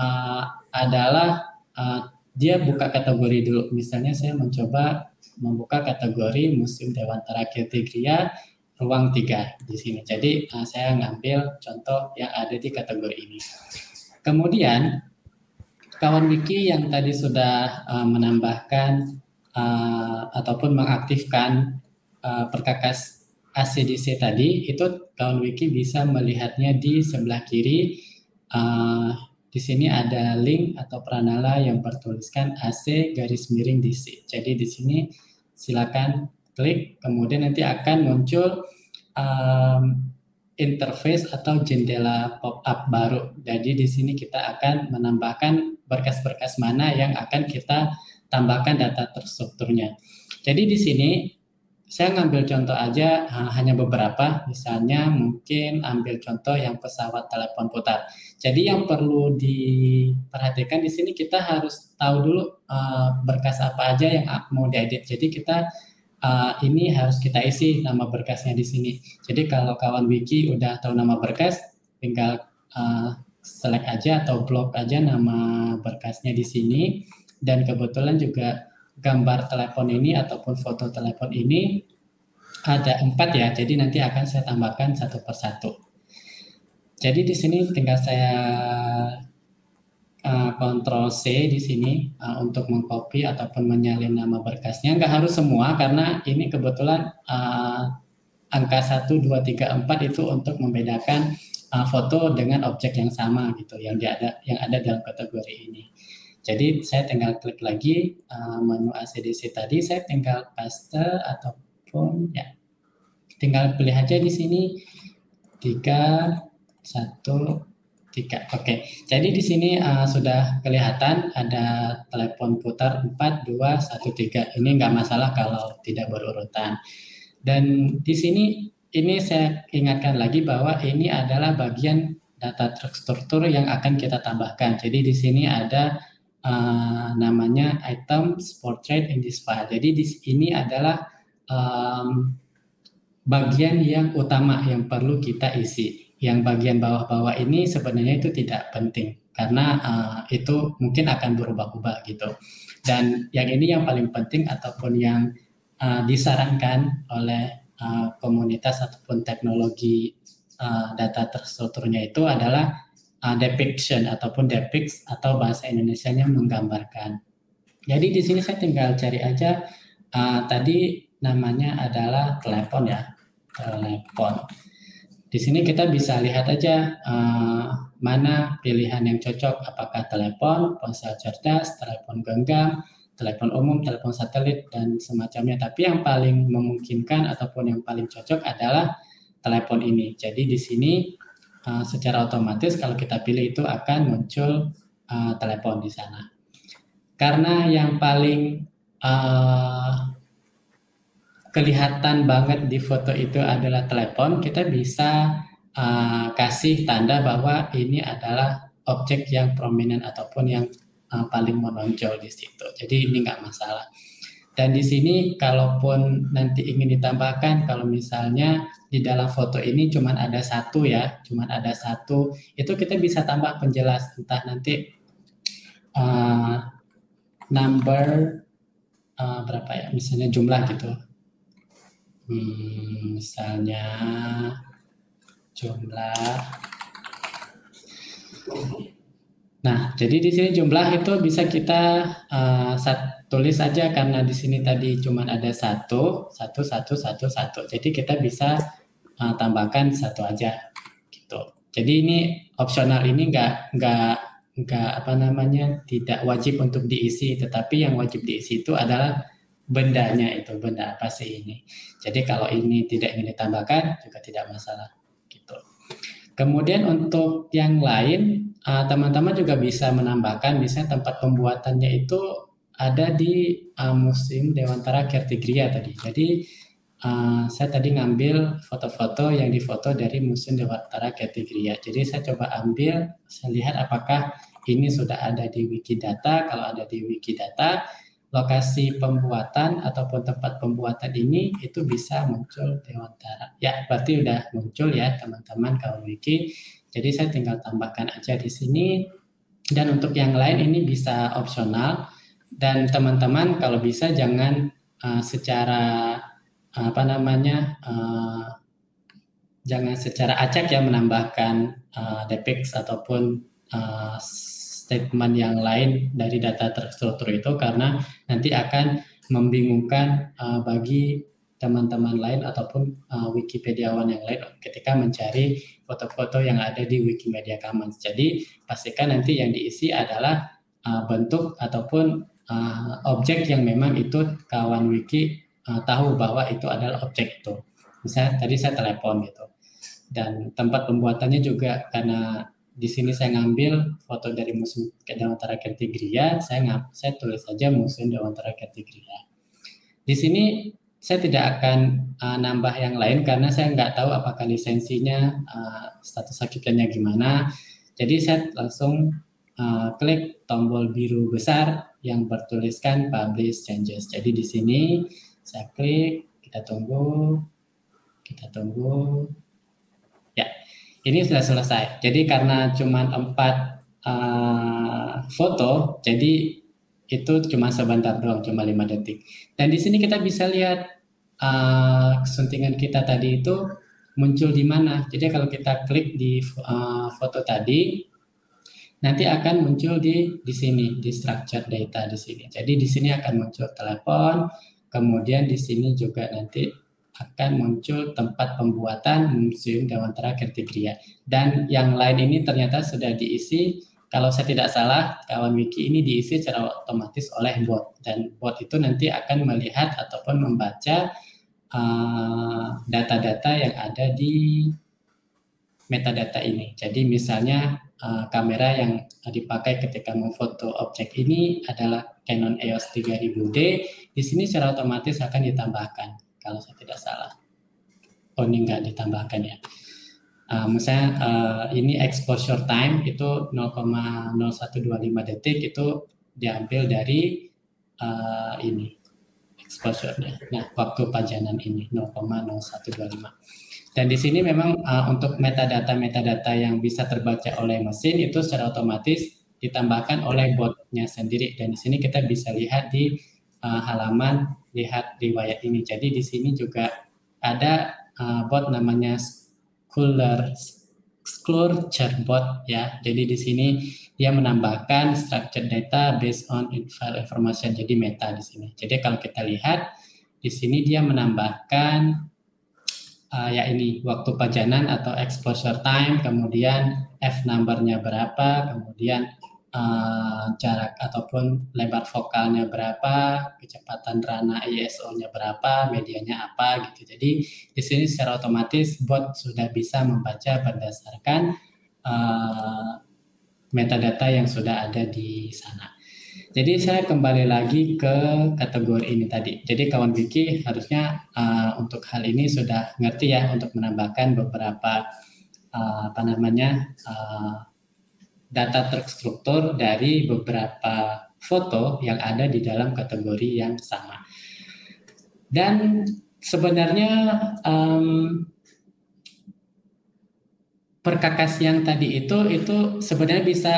uh, adalah uh, dia buka kategori dulu. Misalnya saya mencoba membuka kategori Museum Dewantara Tigria ruang tiga di sini. Jadi uh, saya ngambil contoh yang ada di kategori ini. Kemudian kawan Wiki yang tadi sudah uh, menambahkan uh, ataupun mengaktifkan uh, perkakas ACDC tadi, itu kawan wiki bisa melihatnya di sebelah kiri. Uh, di sini ada link atau pranala yang bertuliskan AC garis miring DC. Jadi di sini silakan klik, kemudian nanti akan muncul um, interface atau jendela pop-up baru. Jadi di sini kita akan menambahkan berkas-berkas mana yang akan kita tambahkan data terstrukturnya. Jadi di sini saya ngambil contoh aja hanya beberapa, misalnya mungkin ambil contoh yang pesawat telepon putar. Jadi yang perlu diperhatikan di sini kita harus tahu dulu uh, berkas apa aja yang mau diedit. Jadi kita uh, ini harus kita isi nama berkasnya di sini. Jadi kalau kawan wiki udah tahu nama berkas, tinggal uh, select aja atau blok aja nama berkasnya di sini dan kebetulan juga gambar telepon ini ataupun foto telepon ini ada empat ya, jadi nanti akan saya tambahkan satu persatu. Jadi di sini tinggal saya uh, kontrol C di sini uh, untuk mengcopy ataupun menyalin nama berkasnya. Nggak harus semua karena ini kebetulan uh, angka 1, 2, 3, 4 itu untuk membedakan uh, foto dengan objek yang sama gitu yang ada yang ada dalam kategori ini. Jadi saya tinggal klik lagi uh, menu ACDC tadi, saya tinggal paste ataupun ya tinggal pilih aja di sini 3 1 3 tiga. Oke, jadi di sini uh, sudah kelihatan ada telepon putar 4, 2, 1, 3. Ini nggak masalah kalau tidak berurutan. Dan di sini ini saya ingatkan lagi bahwa ini adalah bagian data terstruktur yang akan kita tambahkan. Jadi di sini ada uh, namanya items portrait in this file. Jadi di ini adalah um, bagian yang utama yang perlu kita isi yang bagian bawah-bawah ini sebenarnya itu tidak penting karena uh, itu mungkin akan berubah-ubah gitu. Dan yang ini yang paling penting ataupun yang uh, disarankan oleh uh, komunitas ataupun teknologi uh, data terstrukturnya itu adalah uh, depiction ataupun depicts atau bahasa Indonesia-nya menggambarkan. Jadi di sini saya tinggal cari aja uh, tadi namanya adalah telepon ya, telepon. Di sini kita bisa lihat aja uh, mana pilihan yang cocok, apakah telepon, ponsel cerdas, telepon genggam, telepon umum, telepon satelit, dan semacamnya. Tapi yang paling memungkinkan ataupun yang paling cocok adalah telepon ini. Jadi di sini uh, secara otomatis kalau kita pilih itu akan muncul uh, telepon di sana. Karena yang paling uh, kelihatan banget di foto itu adalah telepon, kita bisa uh, kasih tanda bahwa ini adalah objek yang prominent ataupun yang uh, paling menonjol di situ. Jadi ini nggak masalah. Dan di sini kalaupun nanti ingin ditambahkan, kalau misalnya di dalam foto ini cuma ada satu ya, cuma ada satu, itu kita bisa tambah penjelas entah nanti uh, number uh, berapa ya, misalnya jumlah gitu, Hmm, misalnya jumlah. Nah, jadi di sini jumlah itu bisa kita uh, sat, tulis saja karena di sini tadi cuma ada satu, satu, satu, satu, satu. Jadi kita bisa uh, tambahkan satu aja, gitu. Jadi ini opsional ini enggak enggak enggak apa namanya tidak wajib untuk diisi, tetapi yang wajib diisi itu adalah bendanya itu benda apa sih ini. Jadi kalau ini tidak ingin ditambahkan juga tidak masalah gitu. Kemudian untuk yang lain eh, teman-teman uh, juga bisa menambahkan misalnya tempat pembuatannya itu ada di uh, Museum Dewantara Kertigria tadi. Jadi uh, saya tadi ngambil foto-foto yang difoto dari Museum Dewantara Kertigria. Jadi saya coba ambil, saya lihat apakah ini sudah ada di Wikidata. Kalau ada di Wikidata, lokasi pembuatan ataupun tempat pembuatan ini itu bisa muncul Dewantara. Ya, berarti udah muncul ya teman-teman kalau wiki. Jadi saya tinggal tambahkan aja di sini. Dan untuk yang lain ini bisa opsional dan teman-teman kalau bisa jangan uh, secara apa namanya uh, jangan secara acak ya menambahkan uh, depix ataupun uh, statement yang lain dari data terstruktur itu karena nanti akan membingungkan uh, bagi teman-teman lain ataupun uh, Wikipediawan yang lain ketika mencari foto-foto yang ada di Wikimedia Commons. Jadi pastikan nanti yang diisi adalah uh, bentuk ataupun uh, objek yang memang itu kawan wiki uh, tahu bahwa itu adalah objek itu. Misalnya tadi saya telepon gitu. Dan tempat pembuatannya juga karena di sini saya ngambil foto dari Museum Dewantara Kertigria, saya ngap, saya tulis saja Museum Dewantara Kertigria. Di sini saya tidak akan uh, nambah yang lain karena saya nggak tahu apakah lisensinya uh, status hakikatnya gimana. Jadi saya langsung uh, klik tombol biru besar yang bertuliskan publish changes. Jadi di sini saya klik, kita tunggu, kita tunggu, ini sudah selesai. Jadi karena cuma empat uh, foto, jadi itu cuma sebentar doang, cuma lima detik. Dan di sini kita bisa lihat uh, kesuntingan kita tadi itu muncul di mana. Jadi kalau kita klik di uh, foto tadi, nanti akan muncul di di sini di structure data di sini. Jadi di sini akan muncul telepon, kemudian di sini juga nanti akan muncul tempat pembuatan Museum Dewantara Kertigria. Dan yang lain ini ternyata sudah diisi, kalau saya tidak salah, kawan wiki ini diisi secara otomatis oleh bot. Dan bot itu nanti akan melihat ataupun membaca uh, data-data uh, yang ada di metadata ini. Jadi misalnya uh, kamera yang dipakai ketika memfoto objek ini adalah Canon EOS 3000D, di sini secara otomatis akan ditambahkan kalau saya tidak salah. Oh ini enggak ditambahkan ya. Uh, misalnya uh, ini exposure time itu 0,0125 detik itu diambil dari uh, ini exposure-nya. Nah, waktu pajanan ini 0,0125. Dan di sini memang uh, untuk metadata-metadata yang bisa terbaca oleh mesin itu secara otomatis ditambahkan oleh botnya sendiri. Dan di sini kita bisa lihat di uh, halaman lihat riwayat ini. Jadi di sini juga ada uh, bot namanya Schooler Schooler chatbot ya. Jadi di sini dia menambahkan structured data based on information. Jadi meta di sini. Jadi kalau kita lihat di sini dia menambahkan uh, ya ini waktu pajanan atau exposure time, kemudian f numbernya berapa, kemudian uh, jarak ataupun lebar vokalnya berapa, kecepatan rana ISO-nya berapa, medianya apa gitu. Jadi di sini secara otomatis bot sudah bisa membaca berdasarkan uh, metadata yang sudah ada di sana. Jadi saya kembali lagi ke kategori ini tadi. Jadi kawan Wiki harusnya uh, untuk hal ini sudah ngerti ya untuk menambahkan beberapa uh, apa namanya uh, data terstruktur dari beberapa foto yang ada di dalam kategori yang sama. Dan sebenarnya um, perkakas yang tadi itu itu sebenarnya bisa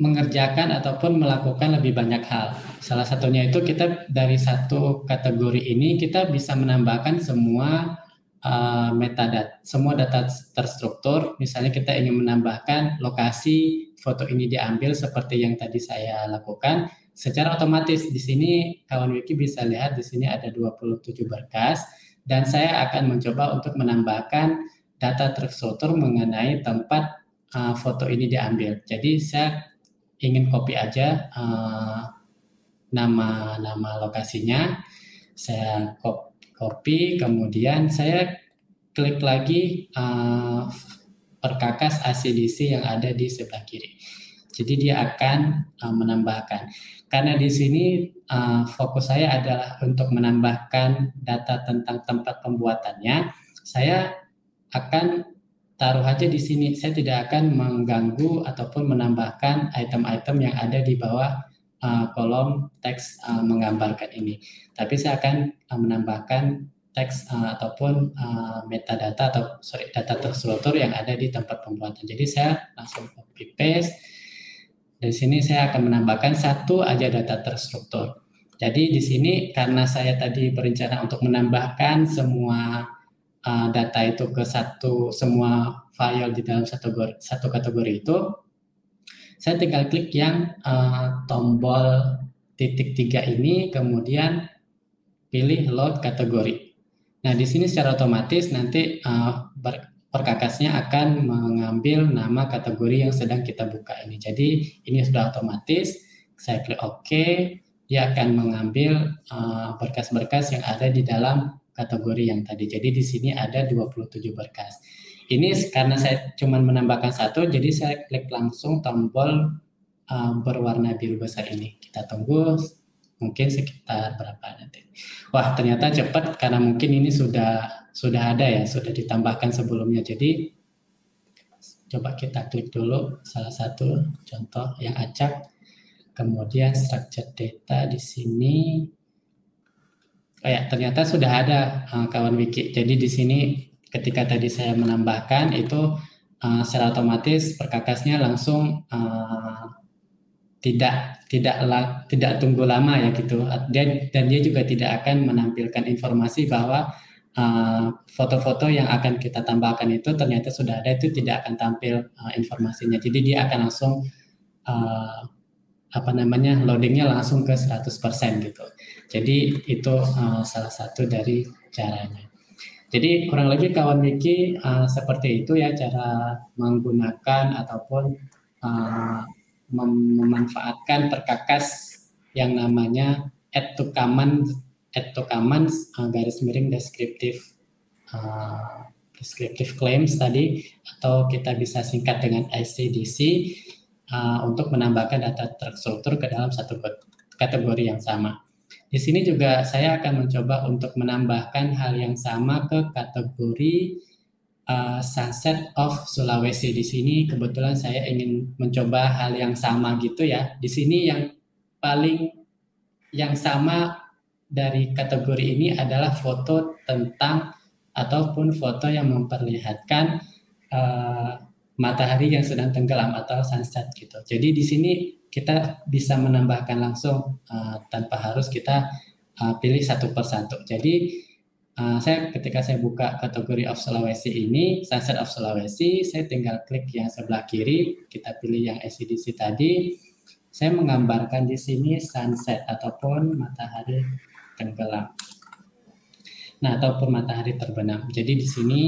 mengerjakan ataupun melakukan lebih banyak hal. Salah satunya itu kita dari satu kategori ini kita bisa menambahkan semua uh, metadata, semua data terstruktur. Misalnya kita ingin menambahkan lokasi foto ini diambil seperti yang tadi saya lakukan. Secara otomatis di sini kawan wiki bisa lihat di sini ada 27 berkas dan saya akan mencoba untuk menambahkan data terstruktur mengenai tempat uh, foto ini diambil. Jadi saya ingin copy aja uh, nama nama lokasinya. Saya copy kemudian saya klik lagi uh, perkakas ACDC yang ada di sebelah kiri. Jadi dia akan uh, menambahkan. Karena di sini uh, fokus saya adalah untuk menambahkan data tentang tempat pembuatannya. Saya akan taruh aja di sini. Saya tidak akan mengganggu ataupun menambahkan item-item yang ada di bawah uh, kolom teks uh, menggambarkan ini. Tapi saya akan uh, menambahkan teks uh, ataupun uh, metadata atau sorry data terstruktur yang ada di tempat pembuatan. Jadi saya langsung copy paste. Di sini saya akan menambahkan satu aja data terstruktur. Jadi di sini karena saya tadi berencana untuk menambahkan semua uh, data itu ke satu semua file di dalam satu satu kategori itu, saya tinggal klik yang uh, tombol titik tiga ini, kemudian pilih load kategori. Nah di sini secara otomatis nanti uh, perkakasnya akan mengambil nama kategori yang sedang kita buka ini. Jadi ini sudah otomatis. Saya klik OK, dia akan mengambil berkas-berkas uh, yang ada di dalam kategori yang tadi. Jadi di sini ada 27 berkas. Ini karena saya cuma menambahkan satu, jadi saya klik langsung tombol uh, berwarna biru besar ini. Kita tunggu mungkin sekitar berapa nanti. Wah ternyata cepat karena mungkin ini sudah sudah ada ya, sudah ditambahkan sebelumnya. Jadi coba kita klik dulu salah satu contoh yang acak. Kemudian structure data di sini Ya, ternyata sudah ada uh, kawan wiki. Jadi di sini ketika tadi saya menambahkan itu uh, secara otomatis perkakasnya langsung uh, tidak tidak tidak tunggu lama ya gitu. Dan dan dia juga tidak akan menampilkan informasi bahwa foto-foto uh, yang akan kita tambahkan itu ternyata sudah ada itu tidak akan tampil uh, informasinya. Jadi dia akan langsung uh, apa namanya loadingnya langsung ke 100% gitu. Jadi itu uh, salah satu dari caranya. Jadi kurang lebih kawan Wiki uh, seperti itu ya cara menggunakan ataupun uh, mem memanfaatkan perkakas yang namanya add to command add to command uh, garis miring deskriptif uh, descriptive claims tadi atau kita bisa singkat dengan ICDC uh, untuk menambahkan data terstruktur ke dalam satu kategori yang sama. Di sini juga saya akan mencoba untuk menambahkan hal yang sama ke kategori uh, Sunset of Sulawesi. Di sini kebetulan saya ingin mencoba hal yang sama gitu ya. Di sini yang paling yang sama dari kategori ini adalah foto tentang ataupun foto yang memperlihatkan uh, matahari yang sedang tenggelam atau sunset gitu. Jadi di sini kita bisa menambahkan langsung uh, tanpa harus kita uh, pilih satu persatu. Jadi uh, saya ketika saya buka kategori of Sulawesi ini, Sunset of Sulawesi, saya tinggal klik yang sebelah kiri, kita pilih yang SCDC tadi. Saya menggambarkan di sini sunset ataupun matahari tenggelam. Nah, ataupun matahari terbenam. Jadi di sini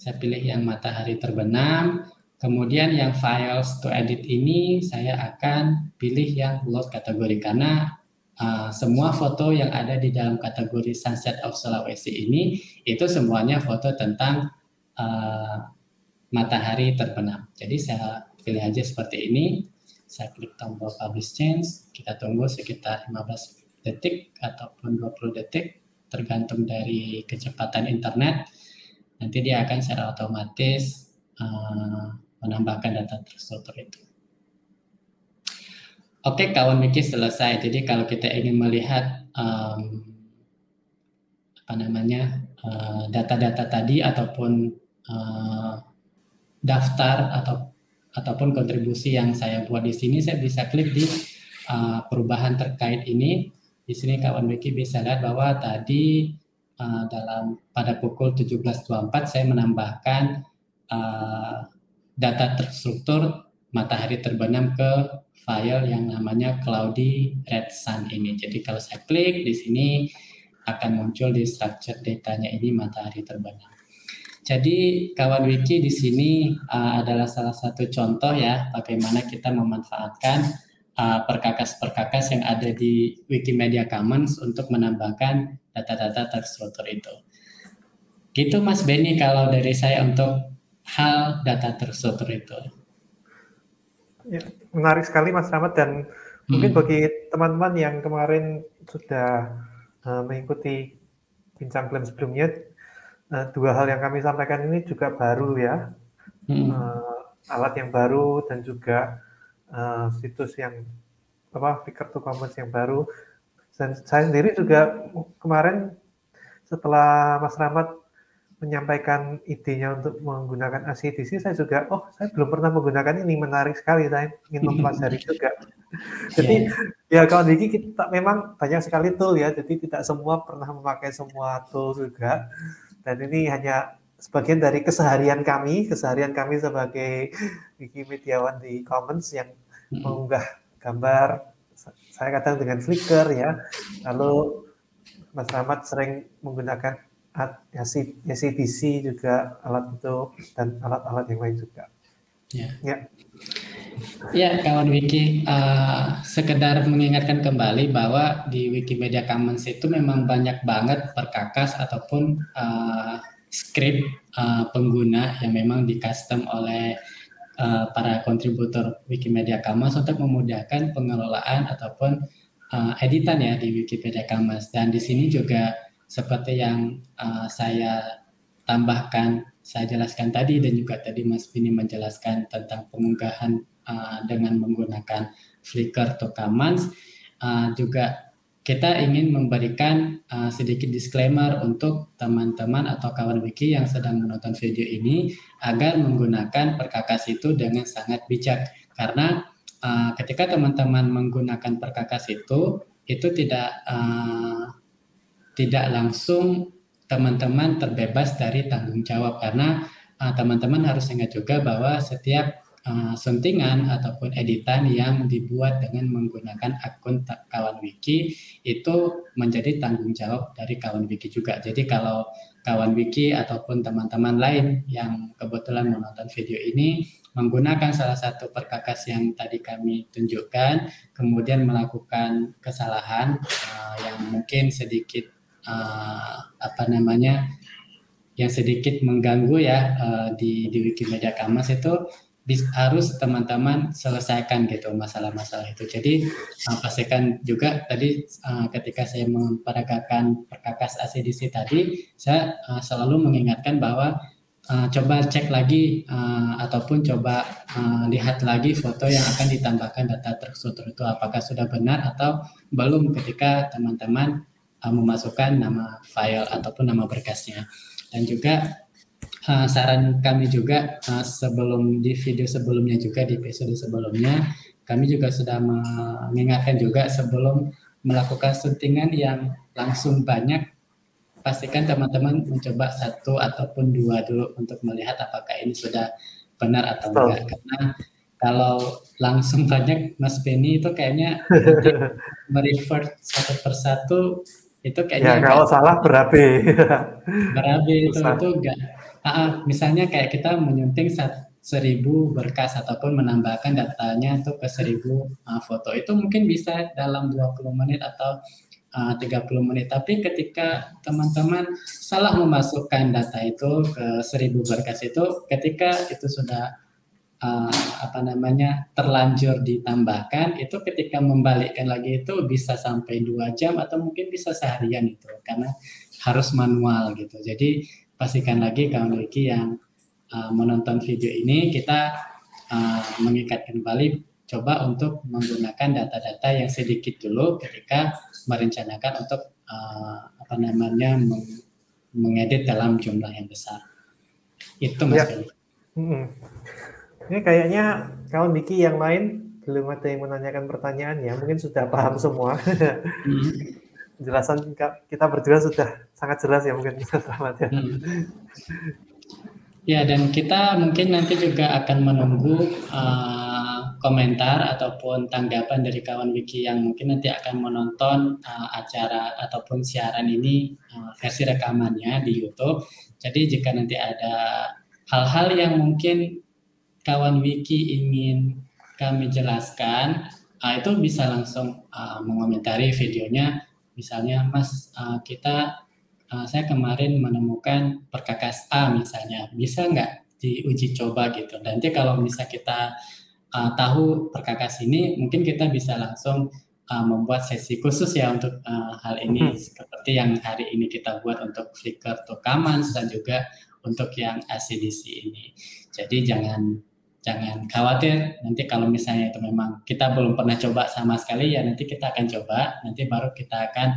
saya pilih yang matahari terbenam, Kemudian yang files to edit ini saya akan pilih yang load kategori karena uh, semua foto yang ada di dalam kategori Sunset of Sulawesi ini itu semuanya foto tentang uh, matahari terbenam. Jadi saya pilih aja seperti ini. Saya klik tombol publish change, kita tunggu sekitar 15 detik ataupun 20 detik tergantung dari kecepatan internet. Nanti dia akan secara otomatis uh, menambahkan data terstruktur itu. Oke, kawan Wiki selesai. Jadi kalau kita ingin melihat um, apa namanya uh, data-data uh, tadi ataupun uh, daftar atau ataupun kontribusi yang saya buat di sini, saya bisa klik di uh, perubahan terkait ini. Di sini kawan Wiki bisa lihat bahwa tadi uh, dalam pada pukul 17.24 saya menambahkan uh, data terstruktur matahari terbenam ke file yang namanya Cloudy Red Sun ini. Jadi kalau saya klik di sini akan muncul di structure datanya ini matahari terbenam. Jadi kawan wiki di sini uh, adalah salah satu contoh ya bagaimana kita memanfaatkan uh, perkakas-perkakas yang ada di Wikimedia Commons untuk menambahkan data-data terstruktur itu. Gitu Mas Benny kalau dari saya untuk hal data terstruktur itu. Ya, menarik sekali Mas Rahmat dan hmm. mungkin bagi teman-teman yang kemarin sudah uh, mengikuti bincang klaim sebelumnya, uh, dua hal yang kami sampaikan ini juga baru ya, hmm. uh, alat yang baru dan juga uh, situs yang apa Figure to Commons yang baru. Dan saya sendiri juga kemarin setelah Mas Rahmat menyampaikan idenya untuk menggunakan ACDC, saya juga, oh saya belum pernah menggunakan ini, menarik sekali, saya ingin mempelajari juga. Jadi yeah. ya kawan Diki kita memang banyak sekali tool ya, jadi tidak semua pernah memakai semua tool juga. Dan ini hanya sebagian dari keseharian kami, keseharian kami sebagai Wikimediawan di Commons yang mengunggah gambar, saya katakan dengan Flickr ya, lalu Mas Rahmat sering menggunakan CDC juga alat itu dan alat-alat yang lain juga. Ya. Ya. Ya, kawan Wiki, uh, sekedar mengingatkan kembali bahwa di Wikimedia Commons itu memang banyak banget perkakas ataupun uh, script uh, pengguna yang memang di custom oleh uh, para kontributor Wikimedia Commons untuk memudahkan pengelolaan ataupun uh, editan ya di Wikipedia Commons. Dan di sini juga seperti yang uh, saya tambahkan, saya jelaskan tadi dan juga tadi Mas Bini menjelaskan tentang pengunggahan uh, dengan menggunakan Flickr atau Commons, uh, juga kita ingin memberikan uh, sedikit disclaimer untuk teman-teman atau kawan wiki yang sedang menonton video ini agar menggunakan perkakas itu dengan sangat bijak. Karena uh, ketika teman-teman menggunakan perkakas itu itu tidak uh, tidak langsung teman-teman terbebas dari tanggung jawab. Karena uh, teman-teman harus ingat juga bahwa setiap uh, suntingan ataupun editan yang dibuat dengan menggunakan akun kawan wiki itu menjadi tanggung jawab dari kawan wiki juga. Jadi kalau kawan wiki ataupun teman-teman lain yang kebetulan menonton video ini menggunakan salah satu perkakas yang tadi kami tunjukkan, kemudian melakukan kesalahan uh, yang mungkin sedikit uh, apa namanya yang sedikit mengganggu ya uh, di di Wikimedia Commons itu harus teman-teman selesaikan gitu masalah-masalah itu. Jadi uh, pastikan juga tadi uh, ketika saya memperagakan perkakas ACDC tadi, saya uh, selalu mengingatkan bahwa uh, coba cek lagi uh, ataupun coba uh, lihat lagi foto yang akan ditambahkan data terstruktur itu apakah sudah benar atau belum ketika teman-teman uh, memasukkan nama file ataupun nama berkasnya. Dan juga uh, saran kami juga uh, sebelum di video sebelumnya juga di episode sebelumnya kami juga sudah mengingatkan juga sebelum melakukan syutingan yang langsung banyak pastikan teman-teman mencoba satu ataupun dua dulu untuk melihat apakah ini sudah benar atau oh. enggak. Karena kalau langsung banyak Mas Benny itu kayaknya merefer satu persatu itu kayaknya ya, kalau salah berabe. Berabe itu itu enggak uh, misalnya kayak kita menyunting seribu berkas ataupun menambahkan datanya tuh ke seribu uh, foto. Itu mungkin bisa dalam 20 menit atau uh, 30 menit. Tapi ketika teman-teman salah memasukkan data itu ke seribu berkas itu ketika itu sudah uh, apa namanya terlanjur ditambahkan itu ketika membalikkan lagi itu bisa sampai dua jam atau mungkin bisa seharian itu karena harus manual gitu. Jadi pastikan lagi kawan Wiki yang uh, menonton video ini kita uh, mengikat kembali coba untuk menggunakan data-data yang sedikit dulu ketika merencanakan untuk uh, apa namanya meng mengedit dalam jumlah yang besar. Itu Mas ya. Hmm. Ini kayaknya kawan Diki yang lain belum ada yang menanyakan pertanyaan ya, mungkin sudah paham semua. Hmm penjelasan kita berdua sudah sangat jelas ya mungkin selamat ya. Hmm. Ya dan kita mungkin nanti juga akan menunggu uh, komentar ataupun tanggapan dari kawan Wiki yang mungkin nanti akan menonton uh, acara ataupun siaran ini uh, versi rekamannya di YouTube. Jadi jika nanti ada hal-hal yang mungkin kawan Wiki ingin kami jelaskan, uh, itu bisa langsung uh, mengomentari videonya Misalnya, Mas, uh, kita uh, saya kemarin menemukan perkakas A misalnya, bisa nggak diuji coba gitu. Nanti kalau misal kita uh, tahu perkakas ini, mungkin kita bisa langsung uh, membuat sesi khusus ya untuk uh, hal ini, hmm. seperti yang hari ini kita buat untuk Flickr to Commons dan juga untuk yang ACDC ini. Jadi jangan jangan khawatir nanti kalau misalnya itu memang kita belum pernah coba sama sekali ya nanti kita akan coba nanti baru kita akan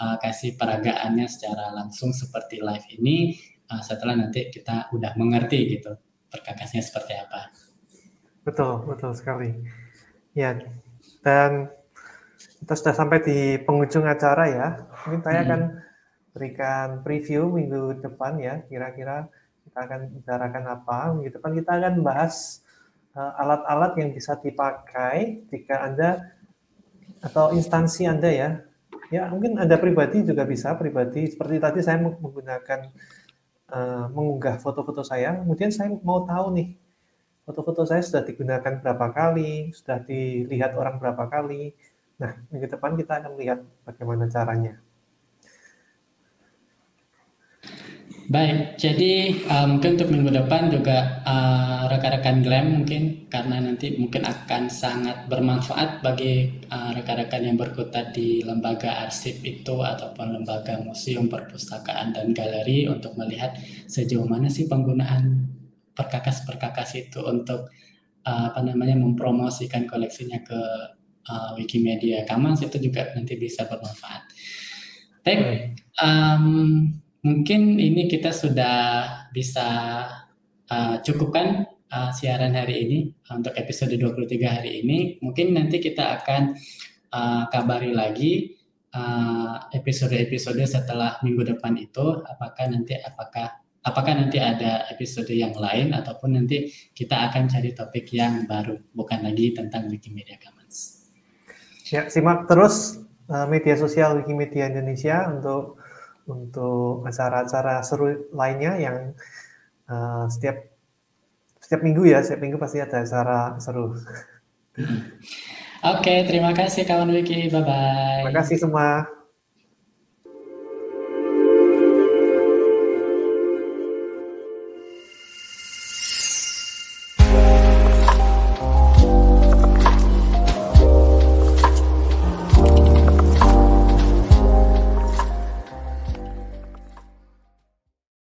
uh, kasih peragaannya secara langsung seperti live ini uh, setelah nanti kita udah mengerti gitu perkakasnya seperti apa betul betul sekali ya dan kita sudah sampai di penghujung acara ya mungkin saya hmm. akan berikan preview minggu depan ya kira-kira kita akan bicarakan apa minggu depan kita akan bahas Eh, alat-alat yang bisa dipakai jika Anda atau instansi Anda ya. Ya, mungkin Anda pribadi juga bisa pribadi seperti tadi saya menggunakan uh, mengunggah foto-foto saya, kemudian saya mau tahu nih foto-foto saya sudah digunakan berapa kali, sudah dilihat orang berapa kali. Nah, minggu depan kita akan lihat bagaimana caranya. Baik, jadi uh, mungkin untuk minggu depan juga uh, rekan-rekan GLAM mungkin karena nanti mungkin akan sangat bermanfaat bagi uh, rekan-rekan yang berkutat di lembaga arsip itu ataupun lembaga museum perpustakaan dan galeri untuk melihat sejauh mana sih penggunaan perkakas-perkakas itu untuk uh, apa namanya mempromosikan koleksinya ke uh, Wikimedia Commons itu juga nanti bisa bermanfaat. Baik, um, mungkin ini kita sudah bisa uh, cukupkan uh, siaran hari ini untuk episode 23 hari ini. Mungkin nanti kita akan uh, kabari lagi episode-episode uh, setelah minggu depan itu apakah nanti apakah apakah nanti ada episode yang lain ataupun nanti kita akan cari topik yang baru bukan lagi tentang Wikimedia Commons. Ya, simak terus media sosial Wikimedia Indonesia untuk untuk acara-acara seru lainnya yang uh, setiap setiap minggu ya, setiap minggu pasti ada acara seru. Oke, okay, terima kasih kawan Wiki. Bye bye. Terima kasih semua.